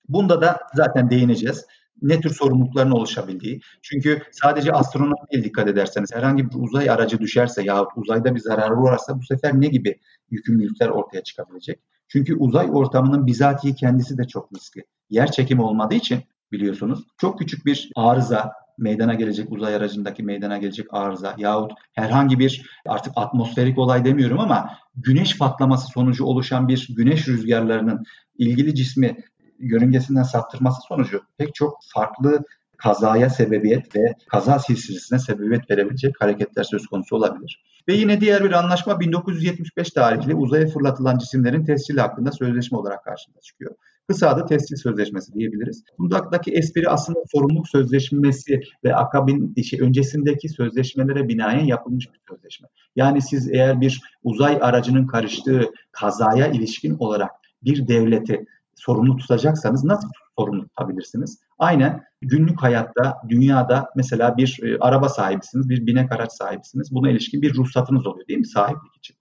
Bunda da zaten değineceğiz ne tür sorumlulukların oluşabildiği. Çünkü sadece astronot değil dikkat ederseniz herhangi bir uzay aracı düşerse ya uzayda bir zararı uğrarsa bu sefer ne gibi yükümlülükler ortaya çıkabilecek? Çünkü uzay ortamının bizatihi kendisi de çok riskli. Yer çekimi olmadığı için biliyorsunuz çok küçük bir arıza, meydana gelecek uzay aracındaki meydana gelecek arıza yahut herhangi bir artık atmosferik olay demiyorum ama güneş patlaması sonucu oluşan bir güneş rüzgarlarının ilgili cismi yörüngesinden saptırması sonucu pek çok farklı kazaya sebebiyet ve kaza silsilesine sebebiyet verebilecek hareketler söz konusu olabilir. Ve yine diğer bir anlaşma 1975 tarihli uzaya fırlatılan cisimlerin tescili hakkında sözleşme olarak karşımıza çıkıyor. Kısa adı tescil sözleşmesi diyebiliriz. Bundaki espri aslında sorumluluk sözleşmesi ve akabin şey, öncesindeki sözleşmelere binaen yapılmış bir sözleşme. Yani siz eğer bir uzay aracının karıştığı kazaya ilişkin olarak bir devleti sorumlu tutacaksanız nasıl sorumlu tutabilirsiniz? Aynen günlük hayatta, dünyada mesela bir e, araba sahibisiniz, bir binek araç sahibisiniz. Buna ilişkin bir ruhsatınız oluyor değil mi sahiplik için?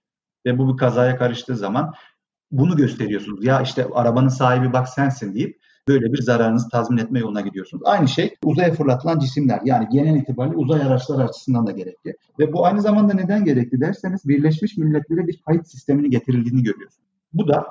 Ve bu bir kazaya karıştığı zaman bunu gösteriyorsunuz. Ya işte arabanın sahibi bak sensin deyip böyle bir zararınızı tazmin etme yoluna gidiyorsunuz. Aynı şey uzaya fırlatılan cisimler yani genel itibariyle uzay araçları açısından da gerekli. Ve bu aynı zamanda neden gerekli derseniz Birleşmiş Milletler'e bir kayıt sistemini getirildiğini görüyorsunuz. Bu da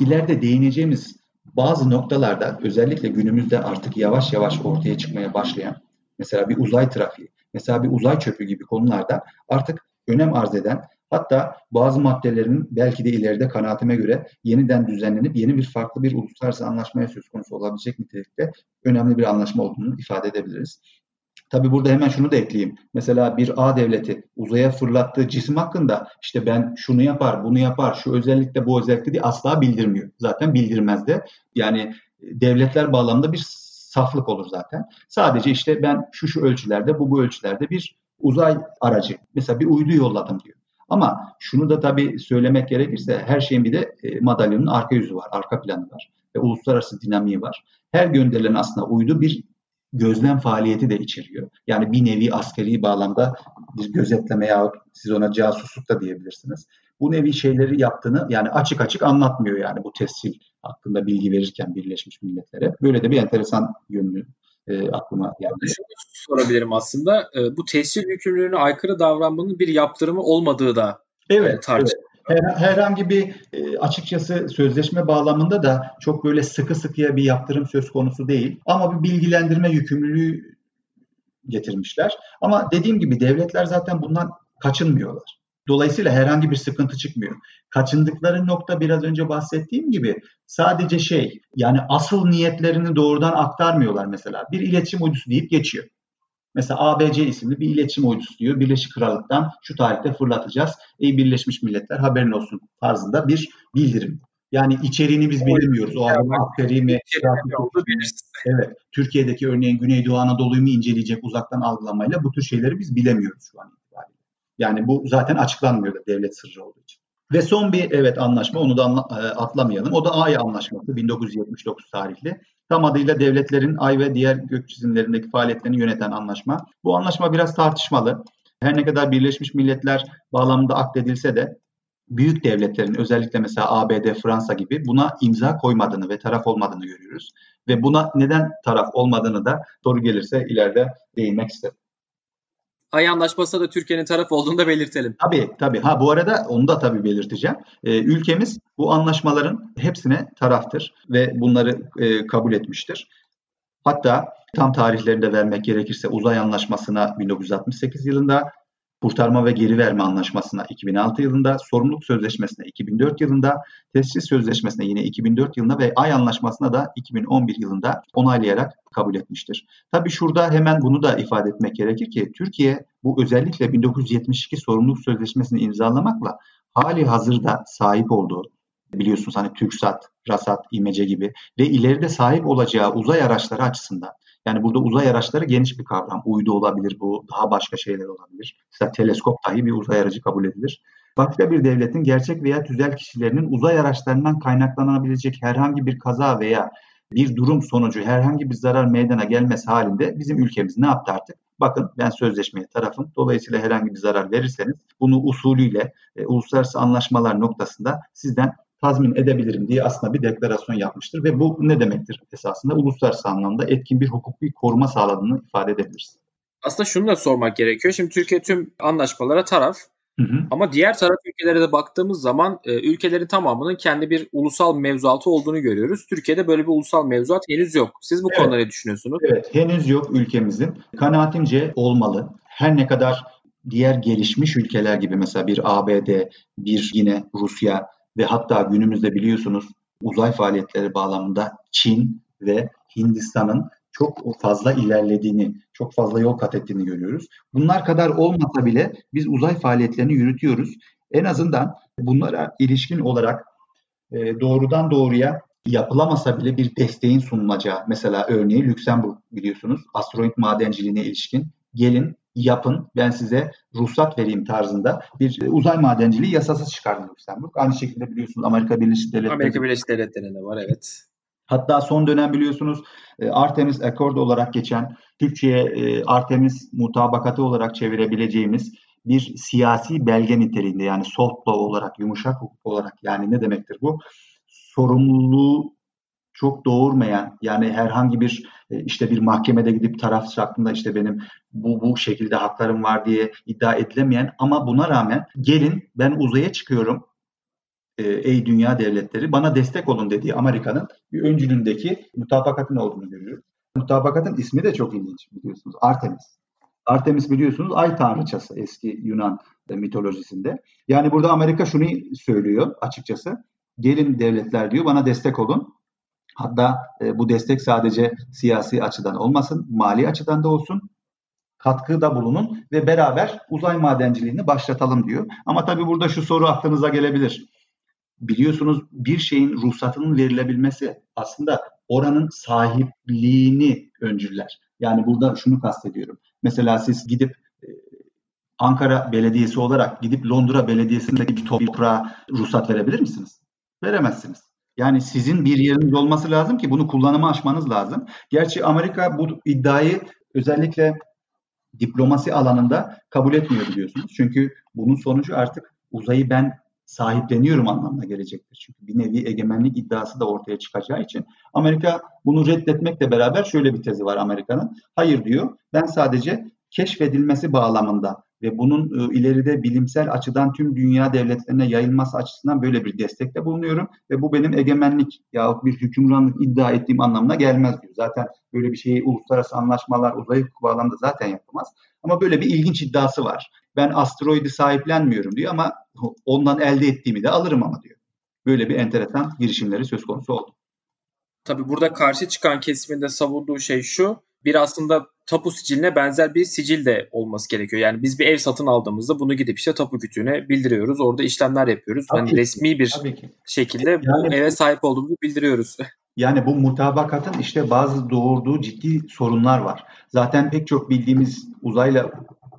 ileride değineceğimiz bazı noktalarda özellikle günümüzde artık yavaş yavaş ortaya çıkmaya başlayan mesela bir uzay trafiği, mesela bir uzay çöpü gibi konularda artık önem arz eden hatta bazı maddelerin belki de ileride kanaatime göre yeniden düzenlenip yeni bir farklı bir uluslararası anlaşmaya söz konusu olabilecek nitelikte önemli bir anlaşma olduğunu ifade edebiliriz. Tabii burada hemen şunu da ekleyeyim. Mesela bir A devleti uzaya fırlattığı cisim hakkında işte ben şunu yapar, bunu yapar, şu özellikle bu özellikle diye asla bildirmiyor. Zaten bildirmez de. Yani devletler bağlamında bir saflık olur zaten. Sadece işte ben şu şu ölçülerde, bu bu ölçülerde bir uzay aracı, mesela bir uydu yolladım diyor. Ama şunu da tabii söylemek gerekirse her şeyin bir de e, madalyonun arka yüzü var, arka planı var ve uluslararası dinamiği var. Her gönderilen aslında uydu bir gözlem faaliyeti de içeriyor. Yani bir nevi askeri bağlamda bir gözetleme ya siz ona casusluk da diyebilirsiniz. Bu nevi şeyleri yaptığını yani açık açık anlatmıyor yani bu tescil hakkında bilgi verirken Birleşmiş Milletler'e. Böyle de bir enteresan yönlü e, aklıma geldi. Şunu sorabilirim aslında. E, bu tescil yükümlülüğüne aykırı davranmanın bir yaptırımı olmadığı da evet, e, tartışılıyor. Evet. Her, herhangi bir e, açıkçası sözleşme bağlamında da çok böyle sıkı sıkıya bir yaptırım söz konusu değil. Ama bir bilgilendirme yükümlülüğü getirmişler. Ama dediğim gibi devletler zaten bundan kaçınmıyorlar. Dolayısıyla herhangi bir sıkıntı çıkmıyor. Kaçındıkları nokta biraz önce bahsettiğim gibi sadece şey yani asıl niyetlerini doğrudan aktarmıyorlar mesela. Bir iletişim uydusu deyip geçiyor. Mesela ABC isimli bir iletişim uydusu diyor. Birleşik Krallık'tan şu tarihte fırlatacağız. Ey Birleşmiş Milletler haberin olsun tarzında bir bildirim. Yani içeriğini biz bilmiyoruz. O adamın askeri mi? Evet. Türkiye'deki örneğin Güneydoğu Anadolu'yu mu inceleyecek uzaktan algılamayla bu tür şeyleri biz bilemiyoruz şu an itibariyle. Yani bu zaten açıklanmıyor da devlet sırrı olduğu için. Ve son bir evet anlaşma onu da anla, e, atlamayalım. O da Ay anlaşması 1979 tarihli. Tam adıyla devletlerin ay ve diğer gök cisimlerindeki faaliyetlerini yöneten anlaşma. Bu anlaşma biraz tartışmalı. Her ne kadar Birleşmiş Milletler bağlamında akdedilse de büyük devletlerin özellikle mesela ABD, Fransa gibi buna imza koymadığını ve taraf olmadığını görüyoruz. Ve buna neden taraf olmadığını da soru gelirse ileride değinmek isterim. Ay Anlaşması'na da Türkiye'nin taraf olduğunu da belirtelim. Tabii tabii. Ha bu arada onu da tabii belirteceğim. Ee, ülkemiz bu anlaşmaların hepsine taraftır ve bunları e, kabul etmiştir. Hatta tam tarihlerini de vermek gerekirse uzay anlaşmasına 1968 yılında, Kurtarma ve Geri Verme Anlaşması'na 2006 yılında, Sorumluluk Sözleşmesi'ne 2004 yılında, Tescil Sözleşmesi'ne yine 2004 yılında ve Ay Anlaşması'na da 2011 yılında onaylayarak kabul etmiştir. Tabii şurada hemen bunu da ifade etmek gerekir ki Türkiye bu özellikle 1972 Sorumluluk Sözleşmesi'ni imzalamakla hali hazırda sahip olduğu biliyorsunuz hani TürkSat, Rasat, İmece gibi ve ileride sahip olacağı uzay araçları açısından yani burada uzay araçları geniş bir kavram. Uydu olabilir bu, daha başka şeyler olabilir. Mesela teleskop dahi bir uzay aracı kabul edilir. Başka bir devletin gerçek veya tüzel kişilerinin uzay araçlarından kaynaklanabilecek herhangi bir kaza veya bir durum sonucu herhangi bir zarar meydana gelmesi halinde bizim ülkemiz ne yaptı artık? Bakın ben sözleşmeye tarafım. Dolayısıyla herhangi bir zarar verirseniz bunu usulüyle e, uluslararası anlaşmalar noktasında sizden tazmin edebilirim diye aslında bir deklarasyon yapmıştır ve bu ne demektir esasında uluslararası anlamda etkin bir hukuki koruma sağladığını ifade edebiliriz. Aslında şunu da sormak gerekiyor. Şimdi Türkiye tüm anlaşmalara taraf Hı hı. Ama diğer taraf ülkelere de baktığımız zaman e, ülkelerin tamamının kendi bir ulusal mevzuatı olduğunu görüyoruz. Türkiye'de böyle bir ulusal mevzuat henüz yok. Siz bu evet. konuda ne düşünüyorsunuz? Evet, henüz yok ülkemizin. Kanaatimce olmalı. Her ne kadar diğer gelişmiş ülkeler gibi mesela bir ABD, bir yine Rusya ve hatta günümüzde biliyorsunuz uzay faaliyetleri bağlamında Çin ve Hindistan'ın çok fazla ilerlediğini, çok fazla yol kat ettiğini görüyoruz. Bunlar kadar olmasa bile biz uzay faaliyetlerini yürütüyoruz. En azından bunlara ilişkin olarak e, doğrudan doğruya yapılamasa bile bir desteğin sunulacağı. Mesela örneği Lüksemburg biliyorsunuz asteroid madenciliğine ilişkin gelin yapın ben size ruhsat vereyim tarzında bir uzay madenciliği yasası çıkardı Lüksemburg. Aynı şekilde biliyorsunuz Amerika Birleşik Devletleri. Amerika Birleşik Devletleri'nde var evet. Hatta son dönem biliyorsunuz e, Artemis Accord olarak geçen Türkçe'ye e, Artemis mutabakatı olarak çevirebileceğimiz bir siyasi belge niteliğinde yani soft law olarak, yumuşak hukuk olarak yani ne demektir bu? Sorumluluğu çok doğurmayan yani herhangi bir e, işte bir mahkemede gidip taraf hakkında işte benim bu bu şekilde haklarım var diye iddia edilemeyen ama buna rağmen gelin ben uzaya çıkıyorum e, ey dünya devletleri bana destek olun dediği Amerika'nın bir öncülüğündeki mutabakatın olduğunu görüyoruz. Mutabakatın ismi de çok ilginç biliyorsunuz. Artemis. Artemis biliyorsunuz ay tanrıçası eski Yunan mitolojisinde. Yani burada Amerika şunu söylüyor açıkçası. Gelin devletler diyor bana destek olun. Hatta e, bu destek sadece siyasi açıdan olmasın, mali açıdan da olsun. Katkıda bulunun ve beraber uzay madenciliğini başlatalım diyor. Ama tabii burada şu soru aklınıza gelebilir. Biliyorsunuz bir şeyin ruhsatının verilebilmesi aslında oranın sahipliğini öncüller. Yani burada şunu kastediyorum. Mesela siz gidip e, Ankara Belediyesi olarak gidip Londra Belediyesi'ndeki bir toprağa ruhsat verebilir misiniz? Veremezsiniz. Yani sizin bir yeriniz olması lazım ki bunu kullanıma açmanız lazım. Gerçi Amerika bu iddiayı özellikle diplomasi alanında kabul etmiyor biliyorsunuz. Çünkü bunun sonucu artık uzayı ben sahipleniyorum anlamına gelecektir. Çünkü bir nevi egemenlik iddiası da ortaya çıkacağı için Amerika bunu reddetmekle beraber şöyle bir tezi var Amerika'nın. Hayır diyor ben sadece keşfedilmesi bağlamında ve bunun e, ileride bilimsel açıdan tüm dünya devletlerine yayılması açısından böyle bir destekte bulunuyorum ve bu benim egemenlik yahut bir hükümranlık iddia ettiğim anlamına gelmez diyor. Zaten böyle bir şeyi uluslararası anlaşmalar uzay hukuku bağlamında zaten yapamaz. Ama böyle bir ilginç iddiası var. Ben asteroidi sahiplenmiyorum diyor ama ondan elde ettiğimi de alırım ama diyor. Böyle bir enteresan girişimleri söz konusu oldu. Tabii burada karşı çıkan kesiminde savunduğu şey şu. Bir aslında tapu siciline benzer bir sicil de olması gerekiyor. Yani biz bir ev satın aldığımızda bunu gidip işte tapu kütüğüne bildiriyoruz. Orada işlemler yapıyoruz. Tabii hani ki, resmi bir şekilde yani, bu eve sahip olduğumuzu bildiriyoruz. Yani bu mutabakatın işte bazı doğurduğu ciddi sorunlar var. Zaten pek çok bildiğimiz uzayla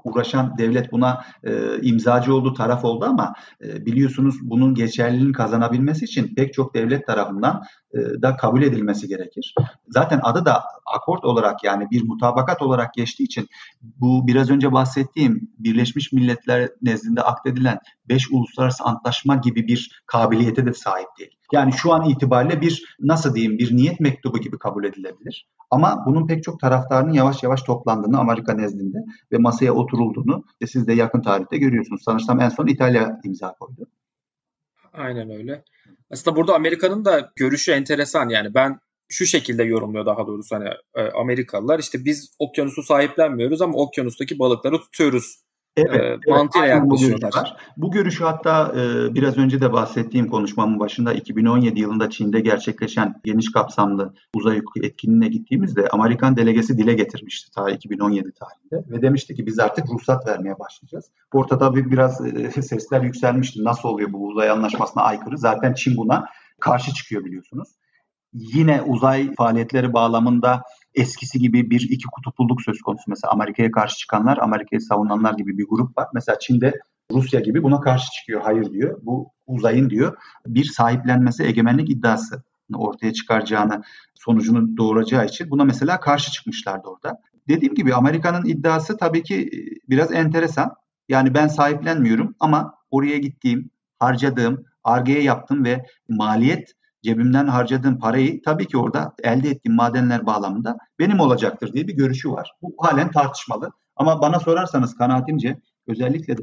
uğraşan devlet buna e, imzacı oldu, taraf oldu ama e, biliyorsunuz bunun geçerliliğini kazanabilmesi için pek çok devlet tarafından e, da kabul edilmesi gerekir. Zaten adı da akort olarak yani bir mutabakat olarak geçtiği için bu biraz önce bahsettiğim Birleşmiş Milletler nezdinde akdedilen 5 uluslararası antlaşma gibi bir kabiliyete de sahip değil. Yani şu an itibariyle bir nasıl diyeyim bir niyet mektubu gibi kabul edilebilir. Ama bunun pek çok taraftarının yavaş yavaş toplandığını Amerika nezdinde ve masaya oturulduğunu ve siz de yakın tarihte görüyorsunuz. Sanırsam en son İtalya imza koydu. Aynen öyle. Aslında burada Amerika'nın da görüşü enteresan yani ben şu şekilde yorumluyor daha doğrusu hani e, Amerikalılar işte biz okyanusu sahiplenmiyoruz ama okyanustaki balıkları tutuyoruz evet, e, mantığıyla evet, yaklaşıyorlar. Bu, bu görüşü hatta e, biraz önce de bahsettiğim konuşmamın başında 2017 yılında Çin'de gerçekleşen geniş kapsamlı uzay etkinliğine gittiğimizde Amerikan delegesi dile getirmişti ta 2017 tarihinde ve demişti ki biz artık ruhsat vermeye başlayacağız. Ortada bir biraz e, sesler yükselmişti. Nasıl oluyor bu uzay anlaşmasına aykırı? Zaten Çin buna karşı çıkıyor biliyorsunuz. Yine uzay faaliyetleri bağlamında eskisi gibi bir iki kutupluluk söz konusu. Mesela Amerika'ya karşı çıkanlar, Amerika'yı savunanlar gibi bir grup var. Mesela Çin'de Rusya gibi buna karşı çıkıyor. Hayır diyor. Bu uzayın diyor bir sahiplenmesi egemenlik iddiası ortaya çıkaracağını sonucunu doğuracağı için buna mesela karşı çıkmışlardı orada. Dediğim gibi Amerika'nın iddiası tabii ki e, biraz enteresan. Yani ben sahiplenmiyorum ama oraya gittiğim, harcadığım, argeye yaptım ve maliyet cebimden harcadığım parayı tabii ki orada elde ettiğim madenler bağlamında benim olacaktır diye bir görüşü var. Bu halen tartışmalı. Ama bana sorarsanız kanaatimce özellikle de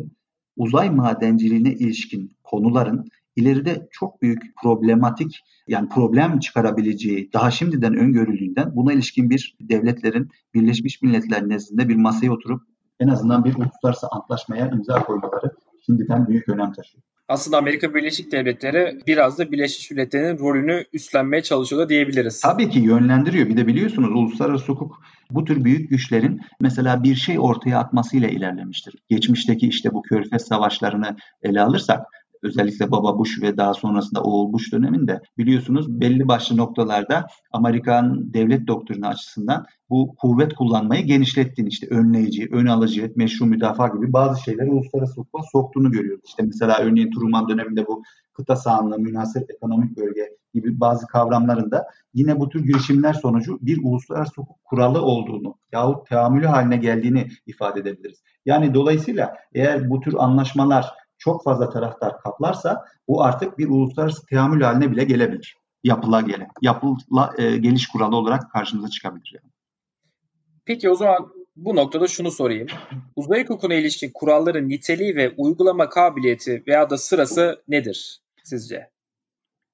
uzay madenciliğine ilişkin konuların ileride çok büyük problematik yani problem çıkarabileceği daha şimdiden öngörüldüğünden buna ilişkin bir devletlerin Birleşmiş Milletler nezdinde bir masaya oturup en azından bir uluslararası antlaşmaya imza koymaları şimdiden büyük önem taşıyor aslında Amerika Birleşik Devletleri biraz da Birleşmiş Milletler'in rolünü üstlenmeye çalışıyor da diyebiliriz. Tabii ki yönlendiriyor. Bir de biliyorsunuz uluslararası hukuk bu tür büyük güçlerin mesela bir şey ortaya atmasıyla ilerlemiştir. Geçmişteki işte bu Körfez savaşlarını ele alırsak özellikle Baba Bush ve daha sonrasında oğul Bush döneminde biliyorsunuz belli başlı noktalarda Amerikan devlet doktrini açısından bu kuvvet kullanmayı genişlettiğini işte önleyici, ön alıcı, meşru müdafaa gibi bazı şeyleri uluslararası hukuka soktuğunu görüyoruz. İşte mesela örneğin Truman döneminde bu kıta sahanlığı, münhasır ekonomik bölge gibi bazı kavramlarında yine bu tür girişimler sonucu bir uluslararası hukuk kuralı olduğunu yahut teamülü haline geldiğini ifade edebiliriz. Yani dolayısıyla eğer bu tür anlaşmalar çok fazla taraftar kaplarsa bu artık bir uluslararası teamül haline bile gelebilir. Yapıla gele, yapıla e, geliş kuralı olarak karşımıza çıkabilir. Yani. Peki o zaman bu noktada şunu sorayım. Uzay hukukuna ilişkin kuralların niteliği ve uygulama kabiliyeti veya da sırası nedir sizce?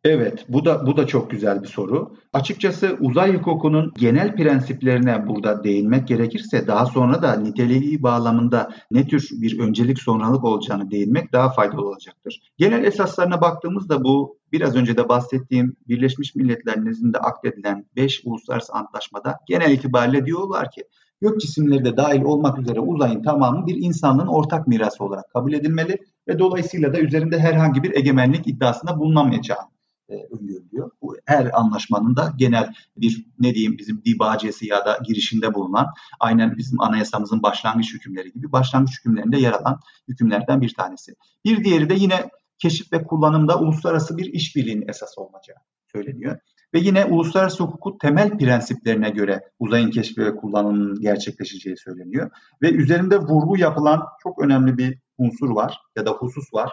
Evet, bu da bu da çok güzel bir soru. Açıkçası uzay hukukunun genel prensiplerine burada değinmek gerekirse daha sonra da niteliği bağlamında ne tür bir öncelik sonralık olacağını değinmek daha faydalı olacaktır. Genel esaslarına baktığımızda bu biraz önce de bahsettiğim Birleşmiş Milletler nezdinde akdedilen 5 uluslararası antlaşmada genel itibariyle diyorlar ki gök cisimleri de dahil olmak üzere uzayın tamamı bir insanlığın ortak mirası olarak kabul edilmeli ve dolayısıyla da üzerinde herhangi bir egemenlik iddiasında bulunamayacağını e, öngörülüyor. Bu her anlaşmanın da genel bir ne diyeyim bizim dibacesi ya da girişinde bulunan aynen bizim anayasamızın başlangıç hükümleri gibi başlangıç hükümlerinde yer alan hükümlerden bir tanesi. Bir diğeri de yine keşif ve kullanımda uluslararası bir işbirliğinin esas olmayacağı söyleniyor. Ve yine uluslararası hukukun temel prensiplerine göre uzayın keşfi ve kullanımının gerçekleşeceği söyleniyor. Ve üzerinde vurgu yapılan çok önemli bir unsur var ya da husus var.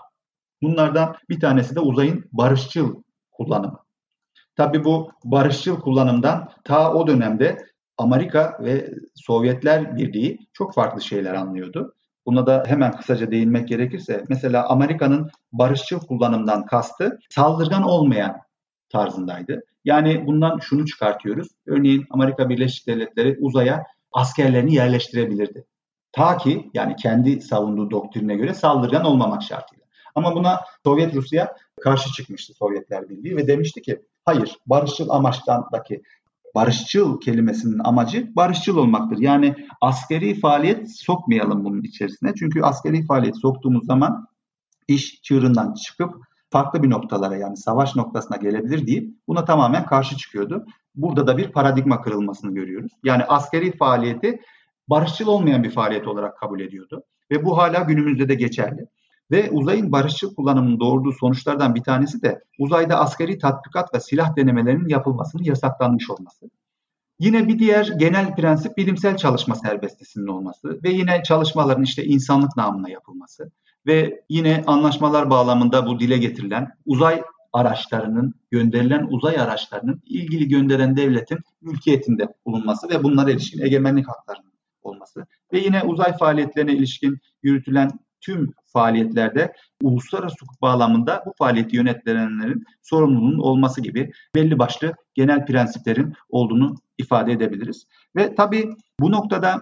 Bunlardan bir tanesi de uzayın barışçıl kullanımı. Tabii bu barışçıl kullanımdan ta o dönemde Amerika ve Sovyetler Birliği çok farklı şeyler anlıyordu. Buna da hemen kısaca değinmek gerekirse mesela Amerika'nın barışçıl kullanımdan kastı saldırgan olmayan tarzındaydı. Yani bundan şunu çıkartıyoruz. Örneğin Amerika Birleşik Devletleri uzaya askerlerini yerleştirebilirdi. Ta ki yani kendi savunduğu doktrine göre saldırgan olmamak şartıyla. Ama buna Sovyet Rusya karşı çıkmıştı Sovyetler Birliği ve demişti ki hayır barışçıl amaçtandaki barışçıl kelimesinin amacı barışçıl olmaktır. Yani askeri faaliyet sokmayalım bunun içerisine. Çünkü askeri faaliyet soktuğumuz zaman iş çığırından çıkıp farklı bir noktalara yani savaş noktasına gelebilir deyip buna tamamen karşı çıkıyordu. Burada da bir paradigma kırılmasını görüyoruz. Yani askeri faaliyeti barışçıl olmayan bir faaliyet olarak kabul ediyordu. Ve bu hala günümüzde de geçerli. Ve uzayın barışçıl kullanımının doğurduğu sonuçlardan bir tanesi de uzayda askeri tatbikat ve silah denemelerinin yapılmasının yasaklanmış olması. Yine bir diğer genel prensip bilimsel çalışma serbestisinin olması ve yine çalışmaların işte insanlık namına yapılması ve yine anlaşmalar bağlamında bu dile getirilen uzay araçlarının, gönderilen uzay araçlarının ilgili gönderen devletin mülkiyetinde bulunması ve bunlara ilişkin egemenlik haklarının olması ve yine uzay faaliyetlerine ilişkin yürütülen tüm faaliyetlerde uluslararası hukuk bağlamında bu faaliyeti yönetilenlerin sorumluluğunun olması gibi belli başlı genel prensiplerin olduğunu ifade edebiliriz. Ve tabii bu noktada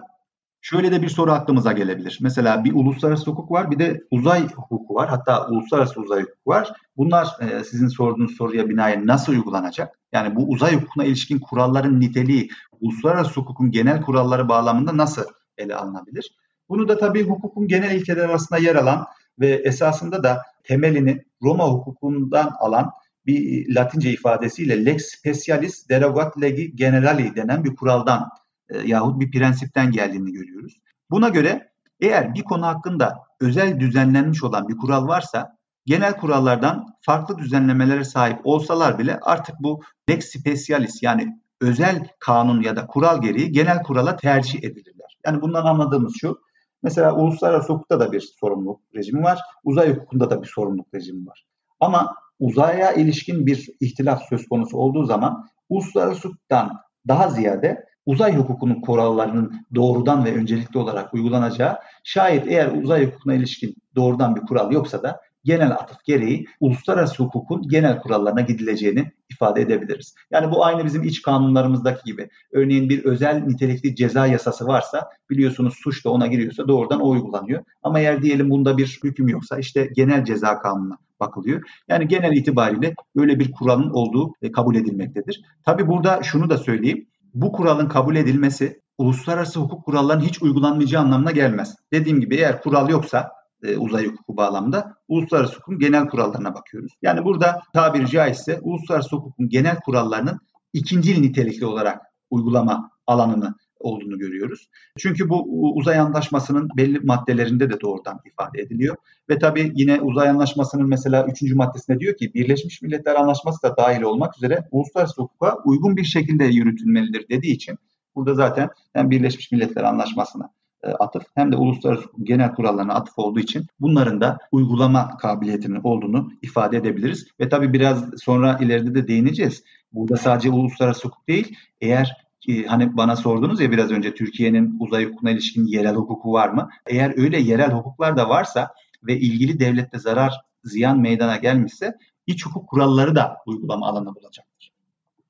Şöyle de bir soru aklımıza gelebilir. Mesela bir uluslararası hukuk var, bir de uzay hukuku var. Hatta uluslararası uzay hukuku var. Bunlar e, sizin sorduğunuz soruya binaen nasıl uygulanacak? Yani bu uzay hukukuna ilişkin kuralların niteliği uluslararası hukukun genel kuralları bağlamında nasıl ele alınabilir? Bunu da tabii hukukun genel ilkeler arasında yer alan ve esasında da temelini Roma hukukundan alan bir Latince ifadesiyle lex specialis derogat legi generali denen bir kuraldan e, yahut bir prensipten geldiğini görüyoruz. Buna göre eğer bir konu hakkında özel düzenlenmiş olan bir kural varsa genel kurallardan farklı düzenlemelere sahip olsalar bile artık bu lex specialis yani özel kanun ya da kural gereği genel kurala tercih edilirler. Yani bundan anladığımız şu. Mesela uluslararası hukukta da bir sorumluluk rejimi var. Uzay hukukunda da bir sorumluluk rejimi var. Ama uzaya ilişkin bir ihtilaf söz konusu olduğu zaman uluslararası hukuktan daha ziyade uzay hukukunun kurallarının doğrudan ve öncelikli olarak uygulanacağı şayet eğer uzay hukukuna ilişkin doğrudan bir kural yoksa da genel atıf gereği uluslararası hukukun genel kurallarına gidileceğini ifade edebiliriz. Yani bu aynı bizim iç kanunlarımızdaki gibi. Örneğin bir özel nitelikli ceza yasası varsa biliyorsunuz suç da ona giriyorsa doğrudan o uygulanıyor. Ama eğer diyelim bunda bir hüküm yoksa işte genel ceza kanununa bakılıyor. Yani genel itibariyle böyle bir kuralın olduğu e, kabul edilmektedir. Tabi burada şunu da söyleyeyim. Bu kuralın kabul edilmesi uluslararası hukuk kurallarının hiç uygulanmayacağı anlamına gelmez. Dediğim gibi eğer kural yoksa e, uzay hukuku bağlamında uluslararası hukukun genel kurallarına bakıyoruz. Yani burada tabiri caizse uluslararası hukukun genel kurallarının ikinci nitelikli olarak uygulama alanını olduğunu görüyoruz. Çünkü bu uzay anlaşmasının belli maddelerinde de doğrudan ifade ediliyor. Ve tabii yine uzay anlaşmasının mesela 3. maddesinde diyor ki Birleşmiş Milletler Anlaşması da dahil olmak üzere uluslararası hukuka uygun bir şekilde yürütülmelidir dediği için burada zaten hem Birleşmiş Milletler Anlaşması'na atıf hem de uluslararası genel kurallarına atıf olduğu için bunların da uygulama kabiliyetinin olduğunu ifade edebiliriz. Ve tabii biraz sonra ileride de değineceğiz. Burada sadece uluslararası hukuk değil, eğer hani bana sordunuz ya biraz önce Türkiye'nin uzay hukukuna ilişkin yerel hukuku var mı? Eğer öyle yerel hukuklar da varsa ve ilgili devlette zarar, ziyan meydana gelmişse iç hukuk kuralları da uygulama alanı bulacaktır.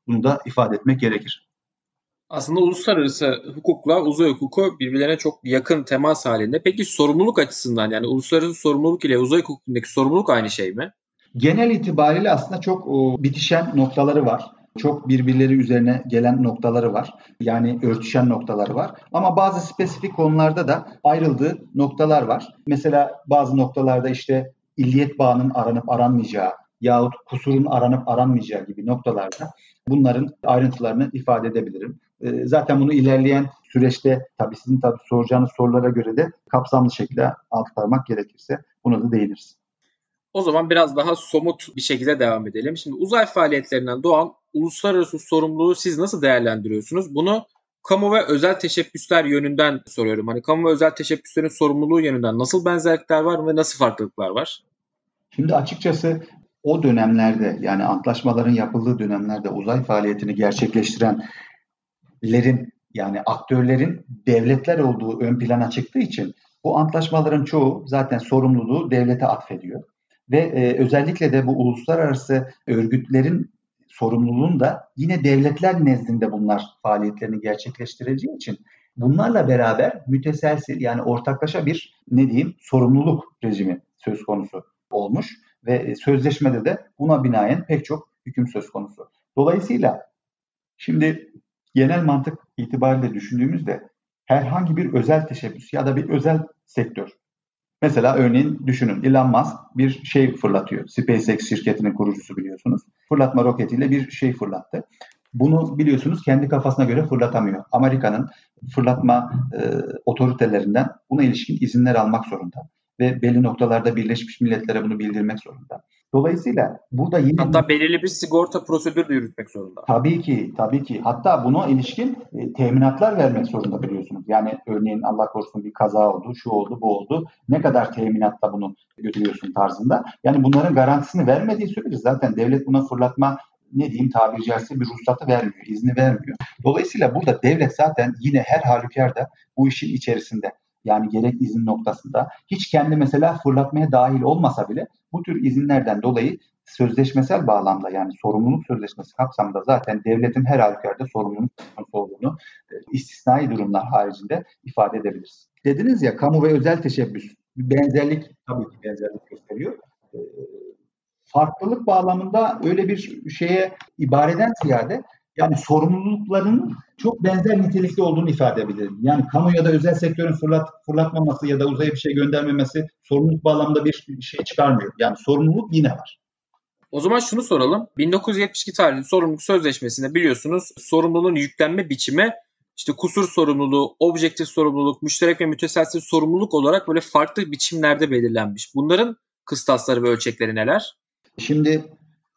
Bunu da ifade etmek gerekir. Aslında uluslararası hukukla uzay hukuku birbirlerine çok yakın temas halinde. Peki sorumluluk açısından yani uluslararası sorumluluk ile uzay hukukundaki sorumluluk aynı şey mi? Genel itibariyle aslında çok bitişen noktaları var. Çok birbirleri üzerine gelen noktaları var. Yani örtüşen noktaları var. Ama bazı spesifik konularda da ayrıldığı noktalar var. Mesela bazı noktalarda işte illiyet bağının aranıp aranmayacağı yahut kusurun aranıp aranmayacağı gibi noktalarda bunların ayrıntılarını ifade edebilirim. Ee, zaten bunu ilerleyen süreçte tabii sizin tabii soracağınız sorulara göre de kapsamlı şekilde aktarmak gerekirse buna da değiniriz. O zaman biraz daha somut bir şekilde devam edelim. Şimdi uzay faaliyetlerinden doğan uluslararası sorumluluğu siz nasıl değerlendiriyorsunuz? Bunu kamu ve özel teşebbüsler yönünden soruyorum. Hani kamu ve özel teşebbüslerin sorumluluğu yönünden nasıl benzerlikler var ve nasıl farklılıklar var? Şimdi açıkçası o dönemlerde yani antlaşmaların yapıldığı dönemlerde uzay faaliyetini gerçekleştirenlerin yani aktörlerin devletler olduğu ön plana çıktığı için bu antlaşmaların çoğu zaten sorumluluğu devlete atfediyor. Ve e, özellikle de bu uluslararası örgütlerin sorumluluğun da yine devletler nezdinde bunlar faaliyetlerini gerçekleştireceği için bunlarla beraber müteselsil yani ortaklaşa bir ne diyeyim sorumluluk rejimi söz konusu olmuş ve sözleşmede de buna binaen pek çok hüküm söz konusu. Dolayısıyla şimdi genel mantık itibariyle düşündüğümüzde herhangi bir özel teşebbüs ya da bir özel sektör Mesela örneğin düşünün Elon Musk bir şey fırlatıyor. SpaceX şirketinin kurucusu biliyorsunuz. Fırlatma roketiyle bir şey fırlattı. Bunu biliyorsunuz kendi kafasına göre fırlatamıyor. Amerika'nın fırlatma e, otoritelerinden buna ilişkin izinler almak zorunda ve belli noktalarda Birleşmiş Milletler'e bunu bildirmek zorunda. Dolayısıyla burada yine... Hatta belirli bir sigorta prosedürü de yürütmek zorunda. Tabii ki, tabii ki. Hatta buna ilişkin e, teminatlar vermek zorunda biliyorsunuz. Yani örneğin Allah korusun bir kaza oldu, şu oldu, bu oldu. Ne kadar teminatta bunu götürüyorsun tarzında. Yani bunların garantisini vermediği sürece zaten devlet buna fırlatma ne diyeyim tabiri caizse bir ruhsatı vermiyor, izni vermiyor. Dolayısıyla burada devlet zaten yine her halükarda bu işin içerisinde. Yani gerek izin noktasında hiç kendi mesela fırlatmaya dahil olmasa bile Bu tür izinlerden dolayı sözleşmesel bağlamda yani sorumluluk sözleşmesi kapsamında zaten devletin her halükarda sorumluluk olduğunu e, istisnai durumlar haricinde ifade edebiliriz. Dediniz ya kamu ve özel teşebbüs benzerlik tabii ki benzerlik gösteriyor. E, farklılık bağlamında öyle bir şeye ibareden ziyade yani sorumlulukların çok benzer nitelikli olduğunu ifade edebilirim. Yani kamu ya da özel sektörün fırlat, fırlatmaması ya da uzaya bir şey göndermemesi sorumluluk bağlamında bir şey çıkarmıyor. Yani sorumluluk yine var. O zaman şunu soralım. 1972 tarihli sorumluluk sözleşmesinde biliyorsunuz sorumluluğun yüklenme biçimi işte kusur sorumluluğu, objektif sorumluluk, müşterek ve müteselsiz sorumluluk olarak böyle farklı biçimlerde belirlenmiş. Bunların kıstasları ve ölçekleri neler? Şimdi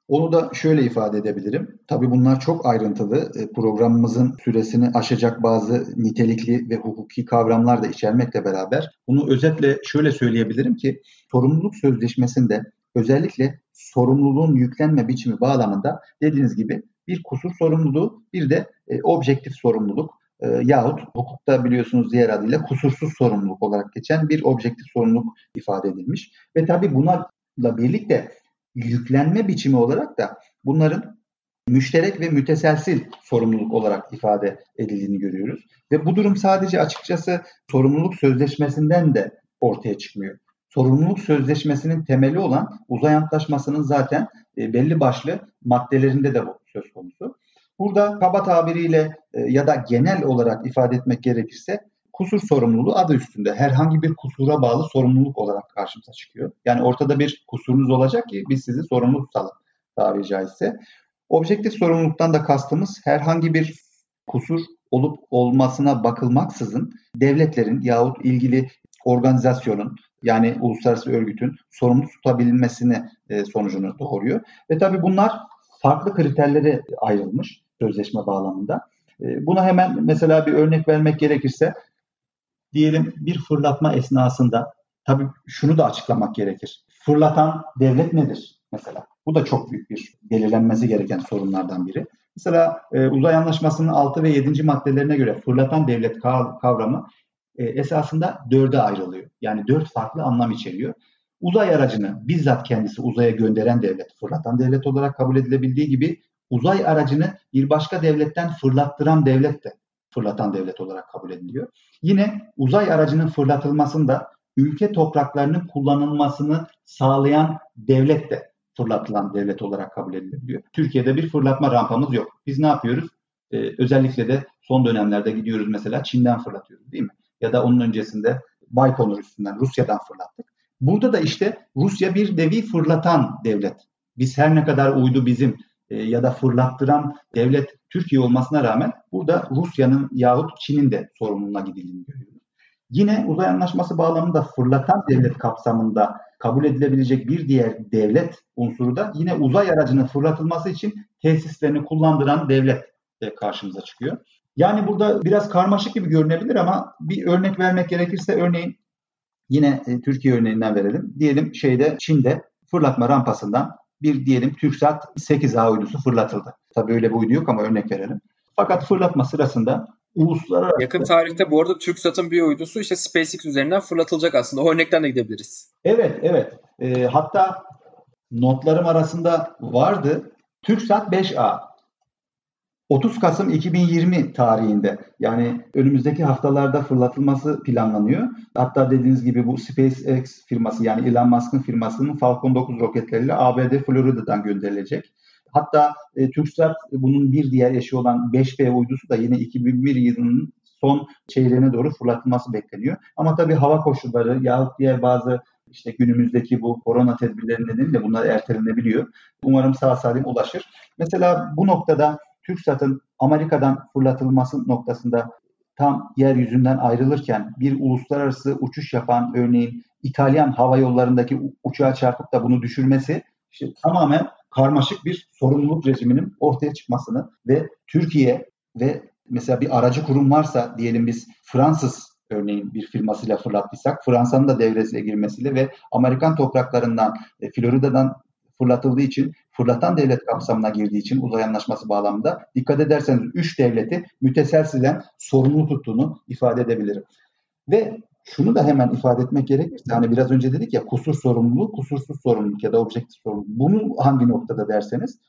onu da şöyle ifade edebilirim. Tabii bunlar çok ayrıntılı. E, programımızın süresini aşacak bazı nitelikli ve hukuki kavramlar da içermekle beraber bunu özetle şöyle söyleyebilirim ki sorumluluk sözleşmesinde özellikle sorumluluğun yüklenme biçimi bağlamında dediğiniz gibi bir kusur sorumluluğu bir de e, objektif sorumluluk e, yahut hukukta biliyorsunuz diğer adıyla kusursuz sorumluluk olarak geçen bir objektif sorumluluk ifade edilmiş. Ve tabii bunlarla birlikte yüklenme biçimi olarak da bunların müşterek ve müteselsil sorumluluk olarak ifade edildiğini görüyoruz. Ve bu durum sadece açıkçası sorumluluk sözleşmesinden de ortaya çıkmıyor. Sorumluluk sözleşmesinin temeli olan uzay antlaşmasının zaten e, belli başlı maddelerinde de bu söz konusu. Burada kaba tabiriyle e, ya da genel olarak ifade etmek gerekirse kusur sorumluluğu adı üstünde herhangi bir kusura bağlı sorumluluk olarak karşımıza çıkıyor. Yani ortada bir kusurunuz olacak ki biz sizi sorumlu tutalım tabiri caizse. Objektif sorumluluktan da kastımız herhangi bir kusur olup olmasına bakılmaksızın devletlerin yahut ilgili organizasyonun yani uluslararası örgütün sorumlu tutabilmesini e, sonucunu doğuruyor. Ve tabii bunlar farklı kriterlere ayrılmış sözleşme bağlamında. E, buna hemen mesela bir örnek vermek gerekirse diyelim bir fırlatma esnasında tabii şunu da açıklamak gerekir. Fırlatan devlet nedir mesela? Bu da çok büyük bir belirlenmesi gereken sorunlardan biri. Mesela e, uzay anlaşmasının 6 ve 7. maddelerine göre fırlatan devlet kavramı e, esasında dörde ayrılıyor. Yani dört farklı anlam içeriyor. Uzay aracını bizzat kendisi uzaya gönderen devlet, fırlatan devlet olarak kabul edilebildiği gibi uzay aracını bir başka devletten fırlattıran devlet de fırlatan devlet olarak kabul ediliyor. Yine uzay aracının fırlatılmasında ülke topraklarının kullanılmasını sağlayan devlet de fırlatılan devlet olarak kabul edilebiliyor. Türkiye'de bir fırlatma rampamız yok. Biz ne yapıyoruz? Ee, özellikle de son dönemlerde gidiyoruz mesela Çin'den fırlatıyoruz değil mi? Ya da onun öncesinde Baykonur üstünden Rusya'dan fırlattık. Burada da işte Rusya bir devi fırlatan devlet. Biz her ne kadar uydu bizim e, ya da fırlattıran devlet Türkiye olmasına rağmen burada Rusya'nın yahut Çin'in de sorumluluğuna gidildiğini görüyoruz. Yine uzay anlaşması bağlamında fırlatan devlet kapsamında kabul edilebilecek bir diğer devlet unsuru da yine uzay aracının fırlatılması için tesislerini kullandıran devlet de karşımıza çıkıyor. Yani burada biraz karmaşık gibi görünebilir ama bir örnek vermek gerekirse örneğin yine e, Türkiye örneğinden verelim. Diyelim şeyde Çin'de fırlatma rampasından bir diyelim TürkSat 8A uydusu fırlatıldı. Tabii öyle bir uydu yok ama örnek verelim. Fakat fırlatma sırasında uluslararası... Yakın tarihte bu arada TürkSat'ın bir uydusu işte SpaceX üzerinden fırlatılacak aslında. O örnekten de gidebiliriz. Evet, evet. E, hatta notlarım arasında vardı. TürkSat 5A 30 Kasım 2020 tarihinde yani önümüzdeki haftalarda fırlatılması planlanıyor. Hatta dediğiniz gibi bu SpaceX firması yani Elon Musk'ın firmasının Falcon 9 roketleriyle ABD Florida'dan gönderilecek. Hatta e, TürkSat bunun bir diğer eşi olan 5B uydusu da yine 2001 yılının son çeyreğine doğru fırlatılması bekleniyor. Ama tabii hava koşulları yahut diğer bazı işte günümüzdeki bu korona tedbirleri nedeniyle bunlar ertelenebiliyor. Umarım sağ salim ulaşır. Mesela bu noktada TürkSat'ın Amerika'dan fırlatılması noktasında tam yeryüzünden ayrılırken bir uluslararası uçuş yapan örneğin İtalyan hava yollarındaki uçağa çarpıp da bunu düşürmesi işte tamamen karmaşık bir sorumluluk rejiminin ortaya çıkmasını ve Türkiye ve mesela bir aracı kurum varsa diyelim biz Fransız örneğin bir firmasıyla fırlattıysak Fransa'nın da devreye girmesiyle ve Amerikan topraklarından e, Florida'dan fırlatıldığı için fırlatan devlet kapsamına girdiği için uzay anlaşması bağlamında dikkat ederseniz 3 devleti müteselsilen sorumlu tuttuğunu ifade edebilirim. Ve şunu da hemen ifade etmek gerekirse hani biraz önce dedik ya kusur sorumluluğu, kusursuz sorumluluk ya da objektif sorumluluk. Bunu hangi noktada derseniz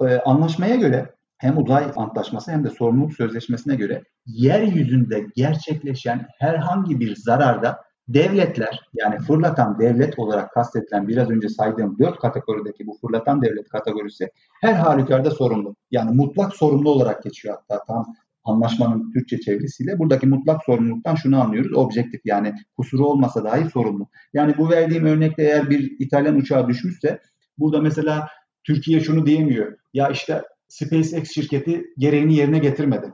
e, anlaşmaya göre hem uzay antlaşması hem de sorumluluk sözleşmesine göre yeryüzünde gerçekleşen herhangi bir zararda devletler yani fırlatan devlet olarak kastedilen biraz önce saydığım dört kategorideki bu fırlatan devlet kategorisi her halükarda sorumlu. Yani mutlak sorumlu olarak geçiyor hatta tam anlaşmanın Türkçe çevirisiyle. Buradaki mutlak sorumluluktan şunu anlıyoruz. Objektif yani kusuru olmasa dahi sorumlu. Yani bu verdiğim örnekte eğer bir İtalyan uçağı düşmüşse burada mesela Türkiye şunu diyemiyor. Ya işte SpaceX şirketi gereğini yerine getirmedi.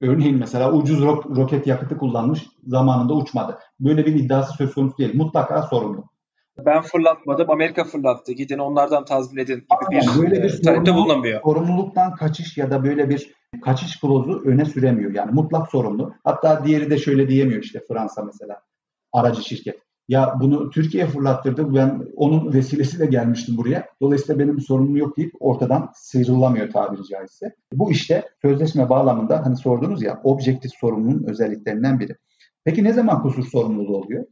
Örneğin mesela ucuz ro- roket yakıtı kullanmış, zamanında uçmadı. Böyle bir iddiası söz konusu değil. Mutlaka sorumlu. Ben fırlatmadım, Amerika fırlattı. Gidin onlardan tazmin edin gibi bir, yani böyle bir talepte bulunamıyor. Sorumluluktan kaçış ya da böyle bir kaçış klozu öne süremiyor. Yani mutlak sorumlu. Hatta diğeri de şöyle diyemiyor işte Fransa mesela. Aracı şirket. Ya bunu Türkiye fırlattırdı. Ben onun vesilesiyle gelmiştim buraya. Dolayısıyla benim bir yok deyip ortadan sıyrılamıyor tabiri caizse. Bu işte sözleşme bağlamında hani sordunuz ya objektif sorumluluğun özelliklerinden biri. Peki ne zaman kusur sorumluluğu oluyor?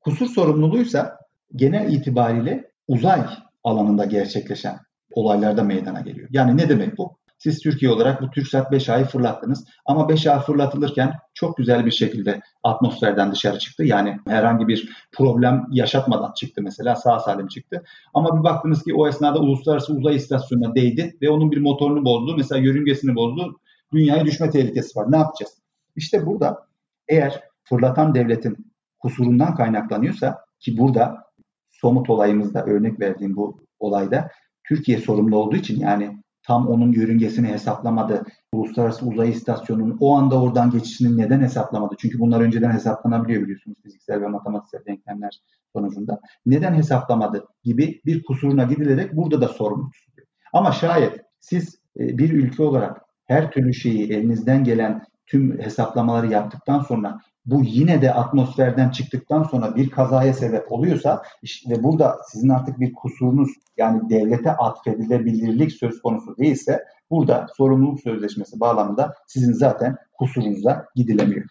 Kusur sorumluluğuysa genel itibariyle uzay alanında gerçekleşen olaylarda meydana geliyor. Yani ne demek bu? Siz Türkiye olarak bu TürkSat 5A'yı fırlattınız. Ama 5A fırlatılırken çok güzel bir şekilde atmosferden dışarı çıktı. Yani herhangi bir problem yaşatmadan çıktı mesela sağ salim çıktı. Ama bir baktınız ki o esnada uluslararası uzay istasyonuna değdi ve onun bir motorunu bozdu. Mesela yörüngesini bozdu. Dünyaya düşme tehlikesi var. Ne yapacağız? İşte burada eğer fırlatan devletin kusurundan kaynaklanıyorsa ki burada somut olayımızda örnek verdiğim bu olayda Türkiye sorumlu olduğu için yani tam onun yörüngesini hesaplamadı. Uluslararası Uzay İstasyonu'nun o anda oradan geçişini neden hesaplamadı? Çünkü bunlar önceden hesaplanabiliyor biliyorsunuz fiziksel ve matematiksel denklemler sonucunda. Neden hesaplamadı gibi bir kusuruna gidilerek burada da sorumlu tutuluyor. Ama şayet siz e, bir ülke olarak her türlü şeyi elinizden gelen tüm hesaplamaları yaptıktan sonra bu yine de atmosferden çıktıktan sonra bir kazaya sebep oluyorsa işte burada sizin artık bir kusurunuz yani devlete atfedilebilirlik söz konusu değilse burada sorumluluk sözleşmesi bağlamında sizin zaten kusurunuza gidilemiyor.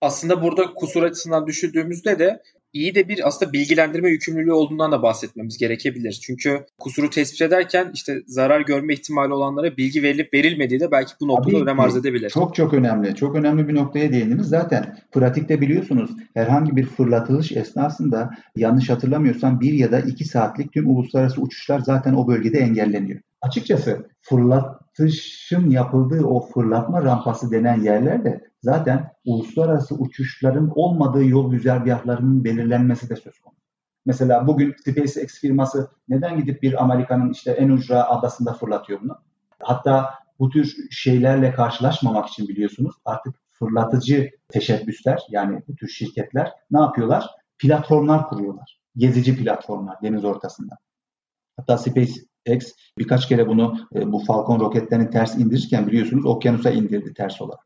Aslında burada kusur açısından düşündüğümüzde de iyi de bir aslında bilgilendirme yükümlülüğü olduğundan da bahsetmemiz gerekebilir. Çünkü kusuru tespit ederken işte zarar görme ihtimali olanlara bilgi verilip verilmediği de belki bu noktada Tabii önem arz edebilir. Çok çok önemli. Çok önemli bir noktaya değindiniz. Zaten pratikte biliyorsunuz herhangi bir fırlatılış esnasında yanlış hatırlamıyorsam bir ya da iki saatlik tüm uluslararası uçuşlar zaten o bölgede engelleniyor. Açıkçası fırlatışın yapıldığı o fırlatma rampası denen yerlerde zaten uluslararası uçuşların olmadığı yol güzergahlarının belirlenmesi de söz konusu. Mesela bugün SpaceX firması neden gidip bir Amerika'nın işte en ucra adasında fırlatıyor bunu? Hatta bu tür şeylerle karşılaşmamak için biliyorsunuz artık fırlatıcı teşebbüsler yani bu tür şirketler ne yapıyorlar? Platformlar kuruyorlar. Gezici platformlar deniz ortasında. Hatta SpaceX birkaç kere bunu e, bu Falcon roketlerini ters indirirken biliyorsunuz okyanusa indirdi ters olarak.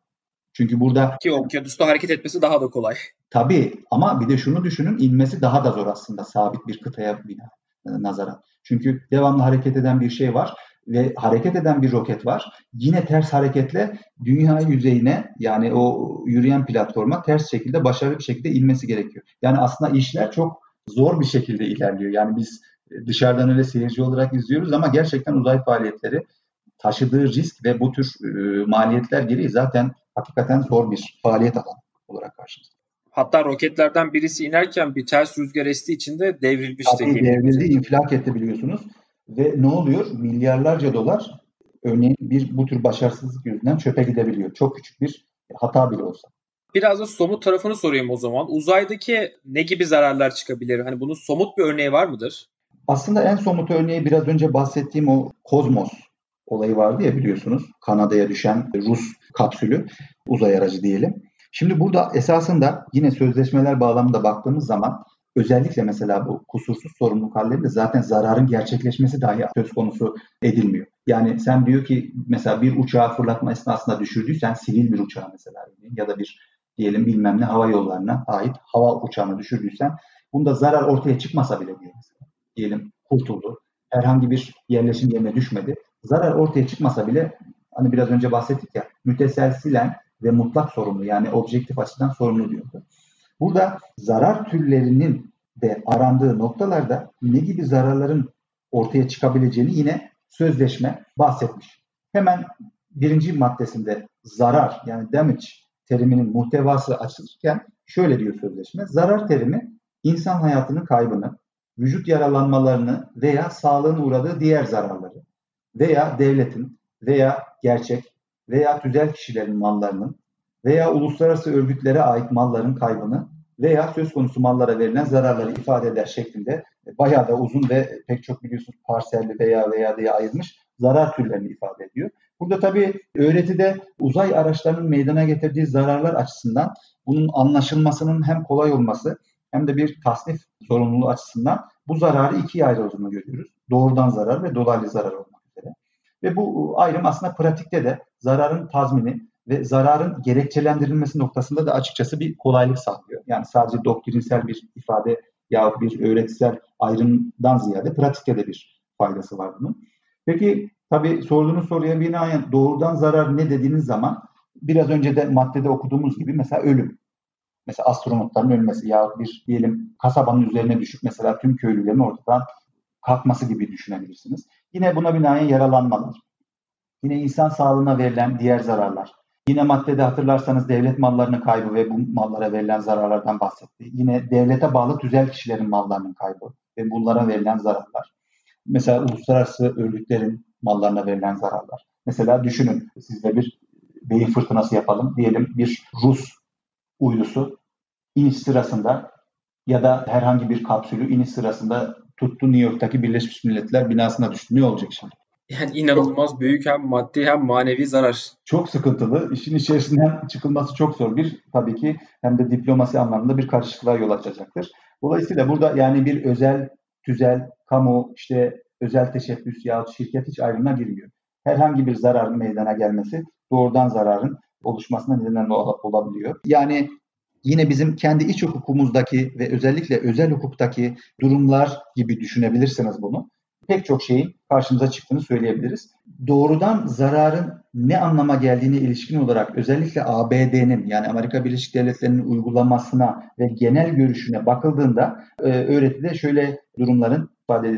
Çünkü burada... Ki okyanusta hareket etmesi daha da kolay. Tabii ama bir de şunu düşünün inmesi daha da zor aslında sabit bir kıtaya bina, e, nazaran. Çünkü devamlı hareket eden bir şey var ve hareket eden bir roket var. Yine ters hareketle dünya yüzeyine yani o yürüyen platforma ters şekilde başarılı bir şekilde inmesi gerekiyor. Yani aslında işler çok zor bir şekilde ilerliyor. Yani biz dışarıdan öyle seyirci olarak izliyoruz ama gerçekten uzay faaliyetleri taşıdığı risk ve bu tür e, maliyetler gereği zaten hakikaten zor bir faaliyet alanı olarak karşımızda. Hatta roketlerden birisi inerken bir ters rüzgar estiği için de devrilmişti. Tabii devrildi, infilak etti biliyorsunuz. Ve ne oluyor? Milyarlarca dolar örneğin bir bu tür başarısızlık yüzünden çöpe gidebiliyor. Çok küçük bir hata bile olsa. Biraz da somut tarafını sorayım o zaman. Uzaydaki ne gibi zararlar çıkabilir? Hani bunun somut bir örneği var mıdır? Aslında en somut örneği biraz önce bahsettiğim o Kozmos olayı vardı ya biliyorsunuz. Kanada'ya düşen Rus kapsülü, uzay aracı diyelim. Şimdi burada esasında yine sözleşmeler bağlamında baktığımız zaman özellikle mesela bu kusursuz sorumluluk hallerinde zaten zararın gerçekleşmesi dahi söz konusu edilmiyor. Yani sen diyor ki mesela bir uçağı fırlatma esnasında düşürdüysen sivil bir uçağı mesela ya da bir diyelim bilmem ne hava yollarına ait hava uçağını düşürdüysen bunda zarar ortaya çıkmasa bile diyelim, diyelim kurtuldu. Herhangi bir yerleşim yerine düşmedi zarar ortaya çıkmasa bile hani biraz önce bahsettik ya müteselsilen ve mutlak sorumlu yani objektif açıdan sorumlu diyordu. Burada zarar türlerinin de arandığı noktalarda ne gibi zararların ortaya çıkabileceğini yine sözleşme bahsetmiş. Hemen birinci maddesinde zarar yani damage teriminin muhtevası açılırken şöyle diyor sözleşme. Zarar terimi insan hayatının kaybını, vücut yaralanmalarını veya sağlığın uğradığı diğer zararları veya devletin veya gerçek veya tüzel kişilerin mallarının veya uluslararası örgütlere ait malların kaybını veya söz konusu mallara verilen zararları ifade eder şeklinde bayağı da uzun ve pek çok biliyorsunuz parselli veya veya diye ayırmış zarar türlerini ifade ediyor. Burada tabii öğretide uzay araçlarının meydana getirdiği zararlar açısından bunun anlaşılmasının hem kolay olması hem de bir tasnif sorumluluğu açısından bu zararı ikiye ayrıldığını görüyoruz. Doğrudan zarar ve dolaylı zarar olmak üzere. Ve bu ayrım aslında pratikte de zararın tazmini ve zararın gerekçelendirilmesi noktasında da açıkçası bir kolaylık sağlıyor. Yani sadece doktrinsel bir ifade ya bir öğretisel ayrımdan ziyade pratikte de bir faydası var bunun. Peki tabii sorduğunuz soruya binaen doğrudan zarar ne dediğiniz zaman biraz önce de maddede okuduğumuz gibi mesela ölüm. Mesela astronotların ölmesi ya bir diyelim kasabanın üzerine düşüp mesela tüm köylülerin ortadan kalkması gibi düşünebilirsiniz. Yine buna binaen yaralanmalar. Yine insan sağlığına verilen diğer zararlar. Yine maddede hatırlarsanız devlet mallarının kaybı ve bu mallara verilen zararlardan bahsetti. Yine devlete bağlı tüzel kişilerin mallarının kaybı ve bunlara verilen zararlar. Mesela uluslararası örgütlerin mallarına verilen zararlar. Mesela düşünün sizde bir beyin fırtınası yapalım. Diyelim bir Rus uydusu iniş sırasında ya da herhangi bir kapsülü iniş sırasında tuttu New York'taki Birleşmiş Milletler binasına düştü. Ne olacak şimdi? Yani inanılmaz büyük hem maddi hem manevi zarar. Çok sıkıntılı. İşin içerisinden çıkılması çok zor. Bir tabii ki hem de diplomasi anlamında bir karışıklığa yol açacaktır. Dolayısıyla burada yani bir özel, tüzel, kamu, işte özel teşebbüs ya şirket hiç ayrımına girmiyor. Herhangi bir zararın meydana gelmesi doğrudan zararın oluşmasına neden olabiliyor. Yani yine bizim kendi iç hukukumuzdaki ve özellikle özel hukuktaki durumlar gibi düşünebilirsiniz bunu pek çok şeyin karşımıza çıktığını söyleyebiliriz. Doğrudan zararın ne anlama geldiğine ilişkin olarak özellikle ABD'nin yani Amerika Birleşik Devletleri'nin uygulamasına ve genel görüşüne bakıldığında e, öğretide şöyle durumların ifade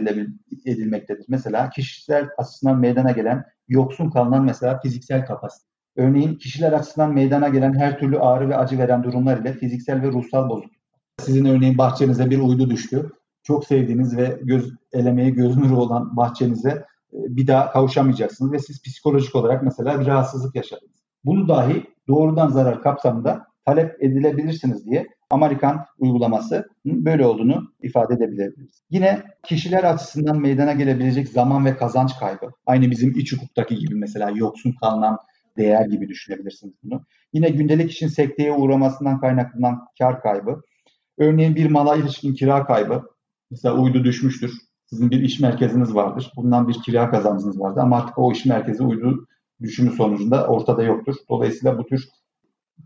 edilmektedir. Mesela kişisel açısından meydana gelen yoksun kalınan mesela fiziksel kapasite. Örneğin kişiler açısından meydana gelen her türlü ağrı ve acı veren durumlar ile fiziksel ve ruhsal bozukluk. Sizin örneğin bahçenize bir uydu düştü çok sevdiğiniz ve göz elemeye göz nuru olan bahçenize e, bir daha kavuşamayacaksınız ve siz psikolojik olarak mesela bir rahatsızlık yaşadınız. Bunu dahi doğrudan zarar kapsamında talep edilebilirsiniz diye Amerikan uygulaması böyle olduğunu ifade edebiliriz. Yine kişiler açısından meydana gelebilecek zaman ve kazanç kaybı. Aynı bizim iç hukuktaki gibi mesela yoksun kalınan değer gibi düşünebilirsiniz bunu. Yine gündelik işin sekteye uğramasından kaynaklanan kar kaybı. Örneğin bir mala ilişkin kira kaybı, Mesela uydu düşmüştür. Sizin bir iş merkeziniz vardır. Bundan bir kira kazancınız vardı ama artık o iş merkezi uydu düşümü sonucunda ortada yoktur. Dolayısıyla bu tür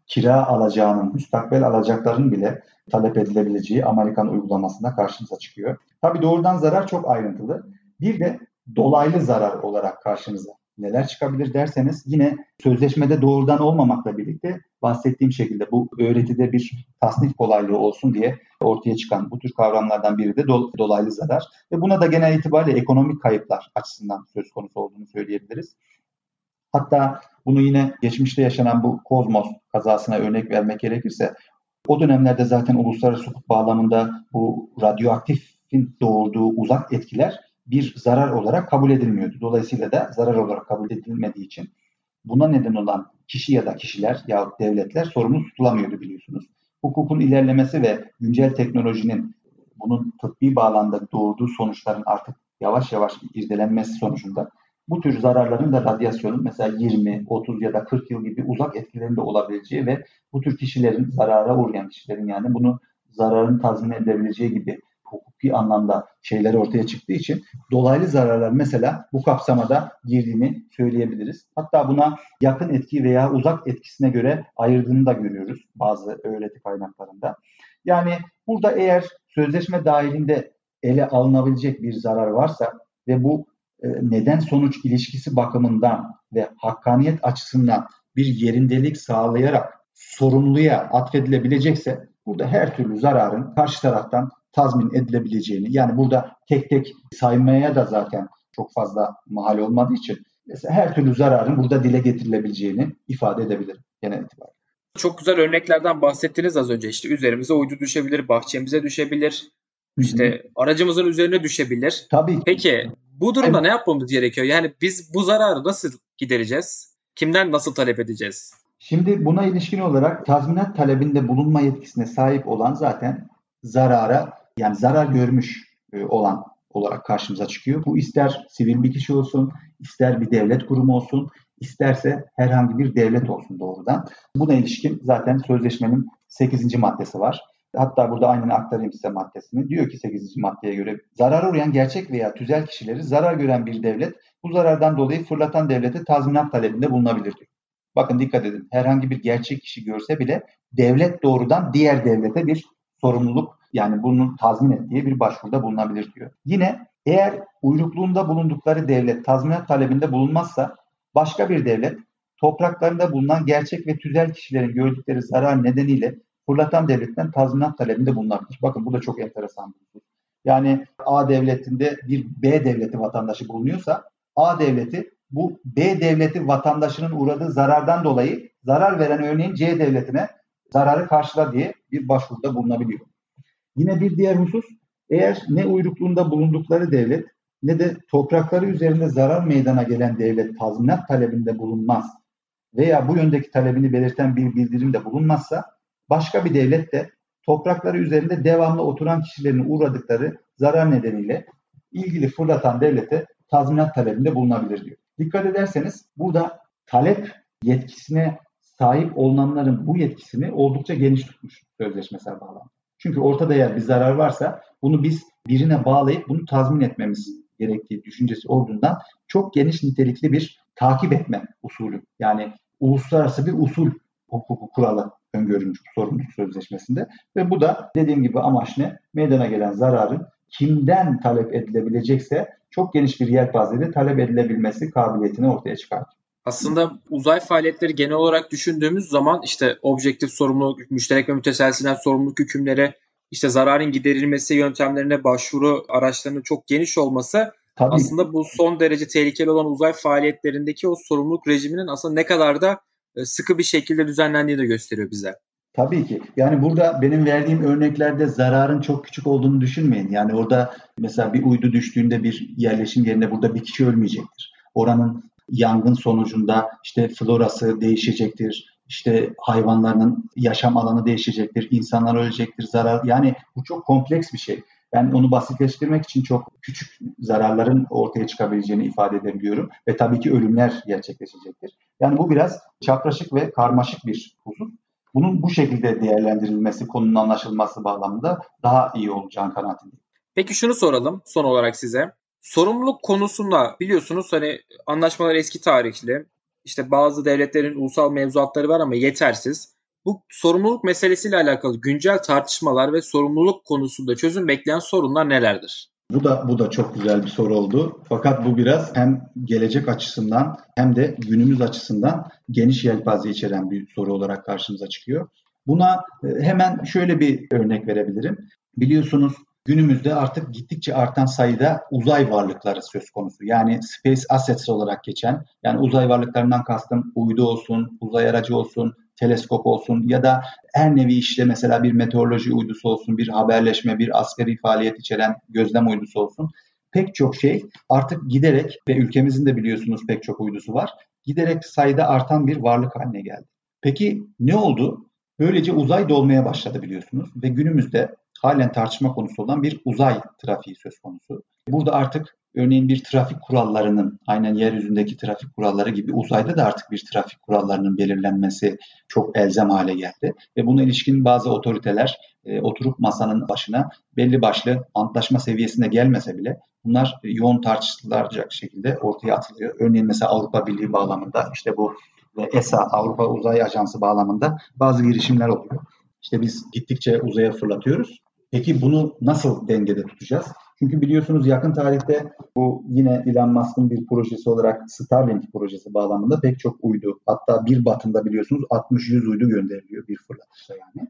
kira alacağının, müstakbel alacakların bile talep edilebileceği Amerikan uygulamasında karşınıza çıkıyor. Tabii doğrudan zarar çok ayrıntılı. Bir de dolaylı zarar olarak karşınıza neler çıkabilir derseniz yine sözleşmede doğrudan olmamakla birlikte bahsettiğim şekilde bu öğretide bir tasnif kolaylığı olsun diye ortaya çıkan bu tür kavramlardan biri de dolaylı zarar ve buna da genel itibariyle ekonomik kayıplar açısından söz konusu olduğunu söyleyebiliriz. Hatta bunu yine geçmişte yaşanan bu Kozmos kazasına örnek vermek gerekirse o dönemlerde zaten uluslararası hukuk bağlamında bu radyoaktifin doğurduğu uzak etkiler bir zarar olarak kabul edilmiyordu. Dolayısıyla da zarar olarak kabul edilmediği için buna neden olan kişi ya da kişiler ya devletler sorumlu tutulamıyordu biliyorsunuz. Hukukun ilerlemesi ve güncel teknolojinin bunun tıbbi bağlamda doğurduğu sonuçların artık yavaş yavaş irdelenmesi sonucunda bu tür zararların da radyasyonun mesela 20, 30 ya da 40 yıl gibi uzak etkilerinde olabileceği ve bu tür kişilerin zarara uğrayan kişilerin yani bunu zararın tazmin edebileceği gibi hukuki anlamda şeyler ortaya çıktığı için dolaylı zararlar mesela bu kapsamada girdiğini söyleyebiliriz. Hatta buna yakın etki veya uzak etkisine göre ayırdığını da görüyoruz bazı öğreti kaynaklarında. Yani burada eğer sözleşme dahilinde ele alınabilecek bir zarar varsa ve bu e, neden sonuç ilişkisi bakımından ve hakkaniyet açısından bir yerindelik sağlayarak sorumluya atfedilebilecekse burada her türlü zararın karşı taraftan tazmin edilebileceğini yani burada tek tek saymaya da zaten çok fazla mahal olmadığı için mesela her türlü zararın burada dile getirilebileceğini ifade edebilirim genel itibariyle. Çok güzel örneklerden bahsettiniz az önce. İşte üzerimize uydu düşebilir, bahçemize düşebilir, işte Hı-hı. aracımızın üzerine düşebilir. Tabii. Peki bu durumda evet. ne yapmamız gerekiyor? Yani biz bu zararı nasıl gidereceğiz? Kimden nasıl talep edeceğiz? Şimdi buna ilişkin olarak tazminat talebinde bulunma yetkisine sahip olan zaten zarara yani zarar görmüş e, olan olarak karşımıza çıkıyor. Bu ister sivil bir kişi olsun, ister bir devlet kurumu olsun, isterse herhangi bir devlet olsun doğrudan. Buna ilişkin zaten sözleşmenin 8. maddesi var. Hatta burada aynen aktarayım size maddesini. Diyor ki 8. maddeye göre zarar uğrayan gerçek veya tüzel kişileri zarar gören bir devlet bu zarardan dolayı fırlatan devlete tazminat talebinde bulunabilir diyor. Bakın dikkat edin. Herhangi bir gerçek kişi görse bile devlet doğrudan diğer devlete bir sorumluluk yani bunun tazmin ettiği bir başvuruda bulunabilir diyor. Yine eğer uyrukluğunda bulundukları devlet tazminat talebinde bulunmazsa başka bir devlet topraklarında bulunan gerçek ve tüzel kişilerin gördükleri zarar nedeniyle fırlatan devletten tazminat talebinde bulunabilir. Bakın bu da çok enteresan bir husus. Yani A devletinde bir B devleti vatandaşı bulunuyorsa A devleti bu B devleti vatandaşının uğradığı zarardan dolayı zarar veren örneğin C devletine zararı karşıla diye bir başvuruda bulunabiliyor. Yine bir diğer husus eğer ne uyrukluğunda bulundukları devlet ne de toprakları üzerinde zarar meydana gelen devlet tazminat talebinde bulunmaz veya bu yöndeki talebini belirten bir bildirim de bulunmazsa başka bir devlet de toprakları üzerinde devamlı oturan kişilerin uğradıkları zarar nedeniyle ilgili fırlatan devlete tazminat talebinde bulunabilir diyor. Dikkat ederseniz burada talep yetkisine sahip olunanların bu yetkisini oldukça geniş tutmuş sözleşmesel bağlamda. Çünkü ortada eğer bir zarar varsa bunu biz birine bağlayıp bunu tazmin etmemiz gerektiği düşüncesi olduğundan çok geniş nitelikli bir takip etme usulü. Yani uluslararası bir usul hukuku kuralı öngörülmüş sorumluluk sözleşmesinde ve bu da dediğim gibi amaç ne? Meydana gelen zararın kimden talep edilebilecekse çok geniş bir yelpazede talep edilebilmesi kabiliyetini ortaya çıkartıyor. Aslında uzay faaliyetleri genel olarak düşündüğümüz zaman işte objektif sorumluluk, müşterek ve müteselsilen sorumluluk hükümleri, işte zararın giderilmesi yöntemlerine başvuru araçlarının çok geniş olması Tabii. aslında bu son derece tehlikeli olan uzay faaliyetlerindeki o sorumluluk rejiminin aslında ne kadar da e, sıkı bir şekilde düzenlendiğini de gösteriyor bize. Tabii ki. Yani burada benim verdiğim örneklerde zararın çok küçük olduğunu düşünmeyin. Yani orada mesela bir uydu düştüğünde bir yerleşim yerine burada bir kişi ölmeyecektir. Oranın yangın sonucunda işte florası değişecektir. İşte hayvanların yaşam alanı değişecektir. insanlar ölecektir. Zarar yani bu çok kompleks bir şey. Ben onu basitleştirmek için çok küçük zararların ortaya çıkabileceğini ifade edebiliyorum. Ve tabii ki ölümler gerçekleşecektir. Yani bu biraz çapraşık ve karmaşık bir husus. Bunun bu şekilde değerlendirilmesi, konunun anlaşılması bağlamında daha iyi olacağını kanaatindeyim. Peki şunu soralım son olarak size. Sorumluluk konusunda biliyorsunuz hani anlaşmalar eski tarihli. İşte bazı devletlerin ulusal mevzuatları var ama yetersiz. Bu sorumluluk meselesiyle alakalı güncel tartışmalar ve sorumluluk konusunda çözüm bekleyen sorunlar nelerdir? Bu da bu da çok güzel bir soru oldu. Fakat bu biraz hem gelecek açısından hem de günümüz açısından geniş yelpaze içeren bir soru olarak karşımıza çıkıyor. Buna e, hemen şöyle bir örnek verebilirim. Biliyorsunuz günümüzde artık gittikçe artan sayıda uzay varlıkları söz konusu. Yani space assets olarak geçen, yani uzay varlıklarından kastım uydu olsun, uzay aracı olsun, teleskop olsun ya da her nevi işte mesela bir meteoroloji uydusu olsun, bir haberleşme, bir askeri faaliyet içeren gözlem uydusu olsun. Pek çok şey artık giderek ve ülkemizin de biliyorsunuz pek çok uydusu var. Giderek sayıda artan bir varlık haline geldi. Peki ne oldu? Böylece uzay dolmaya başladı biliyorsunuz ve günümüzde halen tartışma konusu olan bir uzay trafiği söz konusu. Burada artık örneğin bir trafik kurallarının aynen yeryüzündeki trafik kuralları gibi uzayda da artık bir trafik kurallarının belirlenmesi çok elzem hale geldi. Ve buna ilişkin bazı otoriteler e, oturup masanın başına belli başlı antlaşma seviyesine gelmese bile bunlar yoğun tartışılacak şekilde ortaya atılıyor. Örneğin mesela Avrupa Birliği bağlamında işte bu ESA Avrupa Uzay Ajansı bağlamında bazı girişimler oluyor. İşte biz gittikçe uzaya fırlatıyoruz. Peki bunu nasıl dengede tutacağız? Çünkü biliyorsunuz yakın tarihte bu yine Elon Musk'ın bir projesi olarak Starlink projesi bağlamında pek çok uydu. Hatta bir batında biliyorsunuz 60-100 uydu gönderiliyor bir fırlatışta yani.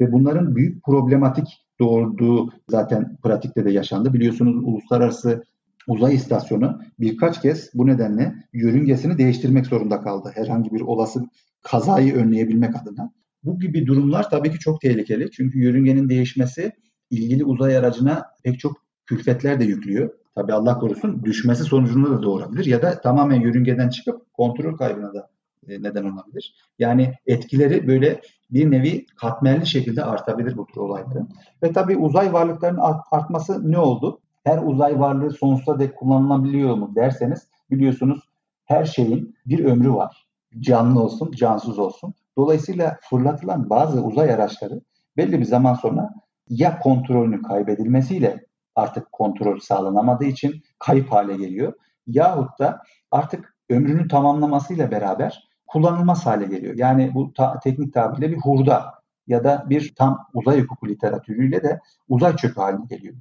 Ve bunların büyük problematik doğurduğu zaten pratikte de yaşandı. Biliyorsunuz uluslararası uzay istasyonu birkaç kez bu nedenle yörüngesini değiştirmek zorunda kaldı. Herhangi bir olası kazayı önleyebilmek adına. Bu gibi durumlar tabii ki çok tehlikeli. Çünkü yörüngenin değişmesi ilgili uzay aracına pek çok külfetler de yüklüyor. Tabii Allah korusun düşmesi sonucunda da doğurabilir ya da tamamen yörüngeden çıkıp kontrol kaybına da e, neden olabilir. Yani etkileri böyle bir nevi katmerli şekilde artabilir bu tür olayların. Ve tabii uzay varlıklarının artması ne oldu? Her uzay varlığı sonsuza dek kullanılabiliyor mu derseniz biliyorsunuz her şeyin bir ömrü var. Canlı olsun, cansız olsun. Dolayısıyla fırlatılan bazı uzay araçları belli bir zaman sonra ya kontrolünün kaybedilmesiyle artık kontrol sağlanamadığı için kayıp hale geliyor. Yahut da artık ömrünü tamamlamasıyla beraber kullanılmaz hale geliyor. Yani bu ta, teknik tabirle bir hurda ya da bir tam uzay hukuku literatürüyle de uzay çöpü haline geliyor.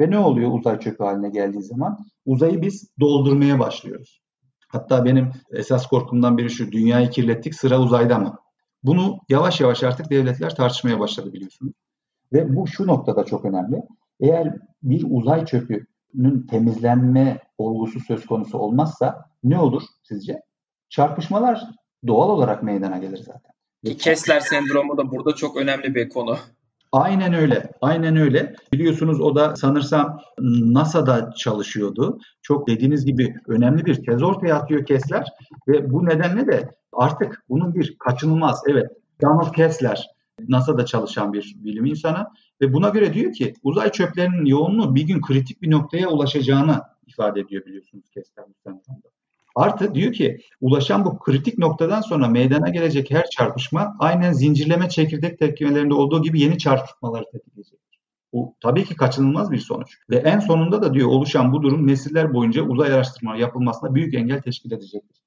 Ve ne oluyor uzay çöpü haline geldiği zaman? Uzayı biz doldurmaya başlıyoruz. Hatta benim esas korkumdan biri şu, dünyayı kirlettik sıra uzayda mı? Bunu yavaş yavaş artık devletler tartışmaya başladı biliyorsunuz. Ve bu şu noktada çok önemli. Eğer bir uzay çöpünün temizlenme olgusu söz konusu olmazsa ne olur sizce? Çarpışmalar doğal olarak meydana gelir zaten. Kessler sendromu da burada çok önemli bir konu. Aynen öyle. Aynen öyle. Biliyorsunuz o da sanırsam NASA'da çalışıyordu. Çok dediğiniz gibi önemli bir tez ortaya atıyor Kessler ve bu nedenle de artık bunun bir kaçınılmaz evet Donald Kessler NASA'da çalışan bir bilim insanı ve buna göre diyor ki uzay çöplerinin yoğunluğu bir gün kritik bir noktaya ulaşacağını ifade ediyor biliyorsunuz Kessler sendromda. Artı diyor ki ulaşan bu kritik noktadan sonra meydana gelecek her çarpışma aynen zincirleme çekirdek tepkimelerinde olduğu gibi yeni çarpışmaları tetikleyecektir. Bu tabii ki kaçınılmaz bir sonuç. Ve en sonunda da diyor oluşan bu durum nesiller boyunca uzay araştırma yapılmasına büyük engel teşkil edecektir.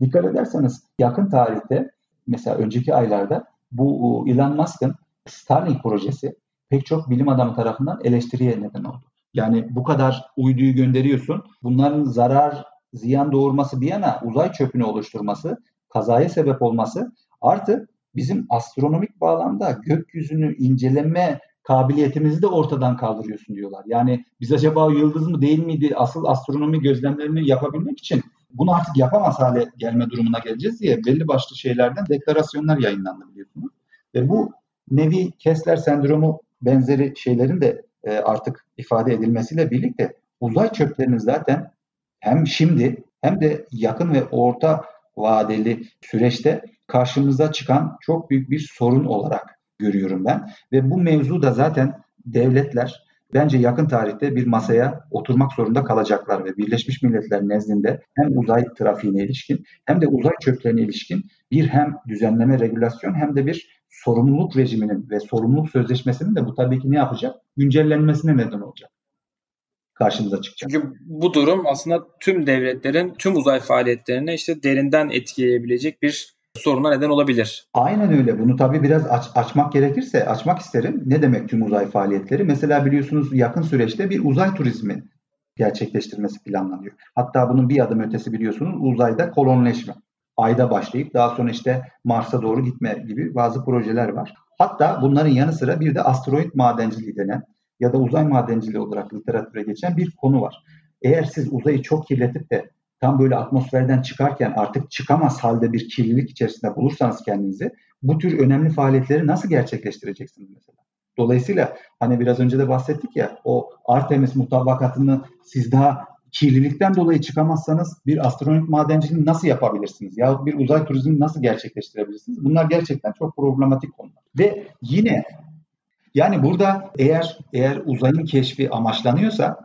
Dikkat ederseniz yakın tarihte mesela önceki aylarda bu Elon Musk'ın Starlink projesi pek çok bilim adamı tarafından eleştiriye neden oldu. Yani bu kadar uyduyu gönderiyorsun. Bunların zarar ziyan doğurması bir yana uzay çöpünü oluşturması, kazaya sebep olması artı bizim astronomik bağlamda gökyüzünü inceleme kabiliyetimizi de ortadan kaldırıyorsun diyorlar. Yani biz acaba yıldız mı değil miydi asıl astronomi gözlemlerini yapabilmek için bunu artık yapamaz hale gelme durumuna geleceğiz diye belli başlı şeylerden deklarasyonlar yayınlandı biliyorsunuz. Ve bu nevi Kessler sendromu benzeri şeylerin de e, artık ifade edilmesiyle birlikte uzay çöplerinin zaten hem şimdi hem de yakın ve orta vadeli süreçte karşımıza çıkan çok büyük bir sorun olarak görüyorum ben. Ve bu mevzu da zaten devletler bence yakın tarihte bir masaya oturmak zorunda kalacaklar ve Birleşmiş Milletler nezdinde hem uzay trafiğine ilişkin hem de uzay çöplerine ilişkin bir hem düzenleme regülasyon hem de bir sorumluluk rejiminin ve sorumluluk sözleşmesinin de bu tabii ki ne yapacak? Güncellenmesine neden olacak karşımıza çıkacak. Çünkü bu durum aslında tüm devletlerin tüm uzay faaliyetlerine işte derinden etkileyebilecek bir soruna neden olabilir. Aynen öyle. Bunu tabii biraz aç, açmak gerekirse açmak isterim. Ne demek tüm uzay faaliyetleri? Mesela biliyorsunuz yakın süreçte bir uzay turizmi gerçekleştirmesi planlanıyor. Hatta bunun bir adım ötesi biliyorsunuz uzayda kolonleşme. Ayda başlayıp daha sonra işte Mars'a doğru gitme gibi bazı projeler var. Hatta bunların yanı sıra bir de asteroid madenciliği denen ya da uzay madenciliği olarak literatüre geçen bir konu var. Eğer siz uzayı çok kirletip de tam böyle atmosferden çıkarken artık çıkamaz halde bir kirlilik içerisinde bulursanız kendinizi bu tür önemli faaliyetleri nasıl gerçekleştireceksiniz mesela? Dolayısıyla hani biraz önce de bahsettik ya o Artemis mutabakatını siz daha kirlilikten dolayı çıkamazsanız bir astronomik madenciliğini nasıl yapabilirsiniz? Yahut bir uzay turizmini nasıl gerçekleştirebilirsiniz? Bunlar gerçekten çok problematik konular. Ve yine yani burada eğer eğer uzayın keşfi amaçlanıyorsa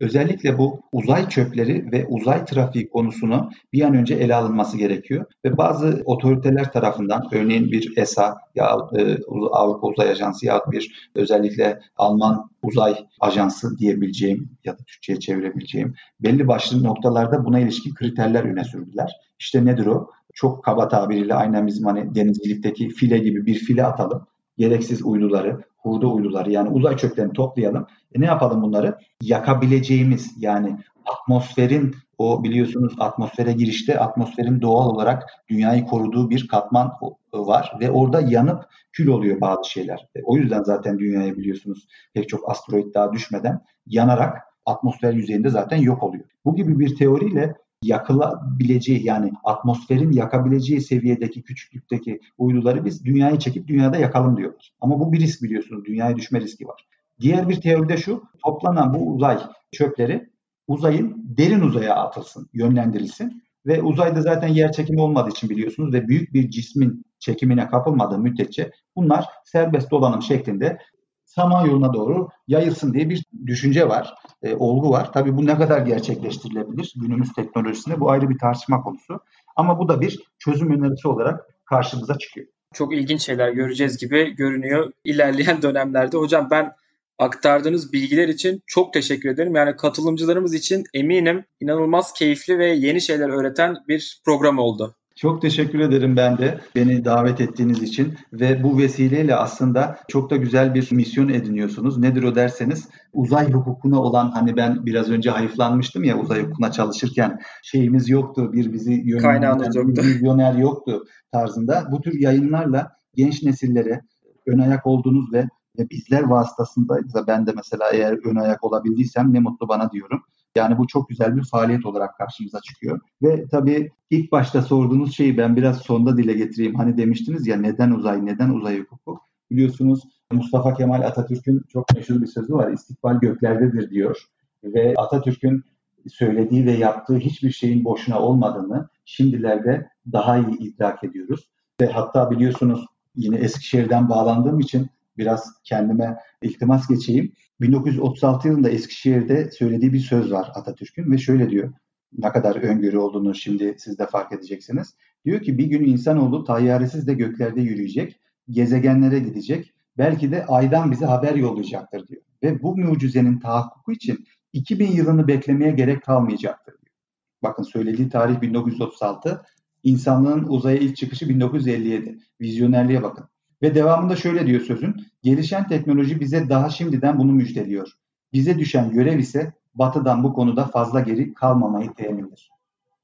özellikle bu uzay çöpleri ve uzay trafiği konusunu bir an önce ele alınması gerekiyor. Ve bazı otoriteler tarafından örneğin bir ESA ya e, Avrupa Uzay Ajansı ya bir özellikle Alman Uzay Ajansı diyebileceğim ya da Türkçe'ye çevirebileceğim belli başlı noktalarda buna ilişkin kriterler öne sürdüler. İşte nedir o? Çok kaba tabiriyle aynen bizim hani denizcilikteki file gibi bir file atalım gereksiz uyduları, hurda uyduları yani uzay çöplerini toplayalım. E ne yapalım bunları? Yakabileceğimiz yani atmosferin o biliyorsunuz atmosfere girişte atmosferin doğal olarak dünyayı koruduğu bir katman var ve orada yanıp kül oluyor bazı şeyler. O yüzden zaten dünyaya biliyorsunuz pek çok asteroid daha düşmeden yanarak atmosfer yüzeyinde zaten yok oluyor. Bu gibi bir teoriyle yakılabileceği yani atmosferin yakabileceği seviyedeki küçüklükteki uyduları biz dünyaya çekip dünyada yakalım diyoruz. Ama bu bir risk biliyorsunuz. Dünyaya düşme riski var. Diğer bir teori de şu. Toplanan bu uzay çöpleri uzayın derin uzaya atılsın, yönlendirilsin. Ve uzayda zaten yer çekimi olmadığı için biliyorsunuz ve büyük bir cismin çekimine kapılmadığı müddetçe bunlar serbest dolanım şeklinde Samanyolu'na doğru yayılsın diye bir düşünce var, e, olgu var. Tabii bu ne kadar gerçekleştirilebilir günümüz teknolojisinde bu ayrı bir tartışma konusu. Ama bu da bir çözüm önerisi olarak karşımıza çıkıyor. Çok ilginç şeyler göreceğiz gibi görünüyor ilerleyen dönemlerde. Hocam ben aktardığınız bilgiler için çok teşekkür ederim. Yani katılımcılarımız için eminim inanılmaz keyifli ve yeni şeyler öğreten bir program oldu. Çok teşekkür ederim ben de beni davet ettiğiniz için ve bu vesileyle aslında çok da güzel bir misyon ediniyorsunuz. Nedir o derseniz uzay hukukuna olan hani ben biraz önce hayıflanmıştım ya uzay hukukuna çalışırken şeyimiz yoktu bir bizi yönlendiren bir vizyoner yoktu tarzında. Bu tür yayınlarla genç nesillere ön ayak olduğunuz ve ve bizler vasıtasında ben de mesela eğer ön ayak olabildiysem ne mutlu bana diyorum. Yani bu çok güzel bir faaliyet olarak karşımıza çıkıyor. Ve tabii ilk başta sorduğunuz şeyi ben biraz sonda dile getireyim. Hani demiştiniz ya neden uzay, neden uzay hukuku? Biliyorsunuz Mustafa Kemal Atatürk'ün çok meşhur bir sözü var. İstikbal göklerdedir diyor. Ve Atatürk'ün söylediği ve yaptığı hiçbir şeyin boşuna olmadığını şimdilerde daha iyi idrak ediyoruz. Ve hatta biliyorsunuz yine Eskişehir'den bağlandığım için biraz kendime iltimas geçeyim. 1936 yılında Eskişehir'de söylediği bir söz var Atatürk'ün ve şöyle diyor. Ne kadar öngörü olduğunu şimdi siz de fark edeceksiniz. Diyor ki bir gün insanoğlu tayyaresiz de göklerde yürüyecek, gezegenlere gidecek, belki de aydan bize haber yollayacaktır diyor. Ve bu mucizenin tahakkuku için 2000 yılını beklemeye gerek kalmayacaktır diyor. Bakın söylediği tarih 1936, insanlığın uzaya ilk çıkışı 1957. Vizyonerliğe bakın. Ve devamında şöyle diyor sözün. Gelişen teknoloji bize daha şimdiden bunu müjdeliyor. Bize düşen görev ise batıdan bu konuda fazla geri kalmamayı temindir.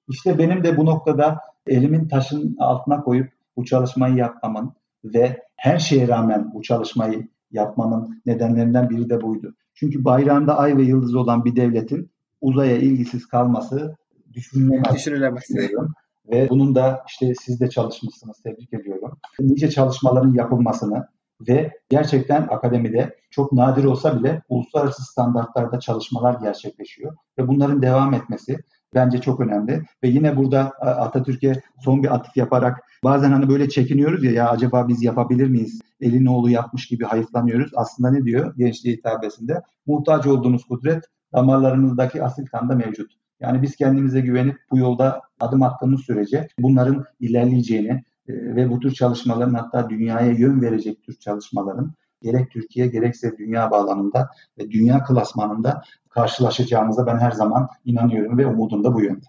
İşte benim de bu noktada elimin taşın altına koyup bu çalışmayı yapmamın ve her şeye rağmen bu çalışmayı yapmamın nedenlerinden biri de buydu. Çünkü bayrağında ay ve yıldız olan bir devletin uzaya ilgisiz kalması düşünülemez. Düşünülemez. Diyorum. Ve bunun da işte siz de çalışmışsınız, tebrik ediyorum. Nice çalışmaların yapılmasını ve gerçekten akademide çok nadir olsa bile uluslararası standartlarda çalışmalar gerçekleşiyor. Ve bunların devam etmesi bence çok önemli. Ve yine burada Atatürk'e son bir atıf yaparak bazen hani böyle çekiniyoruz ya ya acaba biz yapabilir miyiz? Elinoğlu yapmış gibi hayıflanıyoruz. Aslında ne diyor gençliği hitabesinde? Muhtaç olduğunuz kudret damarlarımızdaki asil kanda mevcut. Yani biz kendimize güvenip bu yolda adım attığımız sürece bunların ilerleyeceğini e, ve bu tür çalışmaların hatta dünyaya yön verecek tür çalışmaların gerek Türkiye gerekse dünya bağlamında ve dünya klasmanında karşılaşacağımıza ben her zaman inanıyorum ve umudum da bu yönde.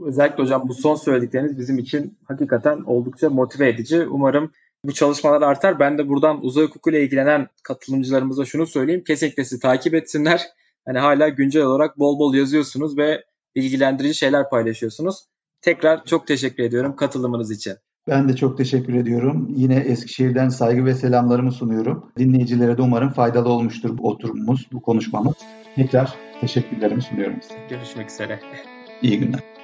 Özellikle hocam bu son söyledikleriniz bizim için hakikaten oldukça motive edici. Umarım bu çalışmalar artar. Ben de buradan uzay hukukuyla ilgilenen katılımcılarımıza şunu söyleyeyim. Kesinlikle sizi takip etsinler. Hani hala güncel olarak bol bol yazıyorsunuz ve bilgilendirici şeyler paylaşıyorsunuz. Tekrar çok teşekkür ediyorum katılımınız için. Ben de çok teşekkür ediyorum. Yine Eskişehir'den saygı ve selamlarımı sunuyorum. Dinleyicilere de umarım faydalı olmuştur bu oturumumuz, bu konuşmamız. Tekrar teşekkürlerimi sunuyorum size. Görüşmek üzere. İyi günler.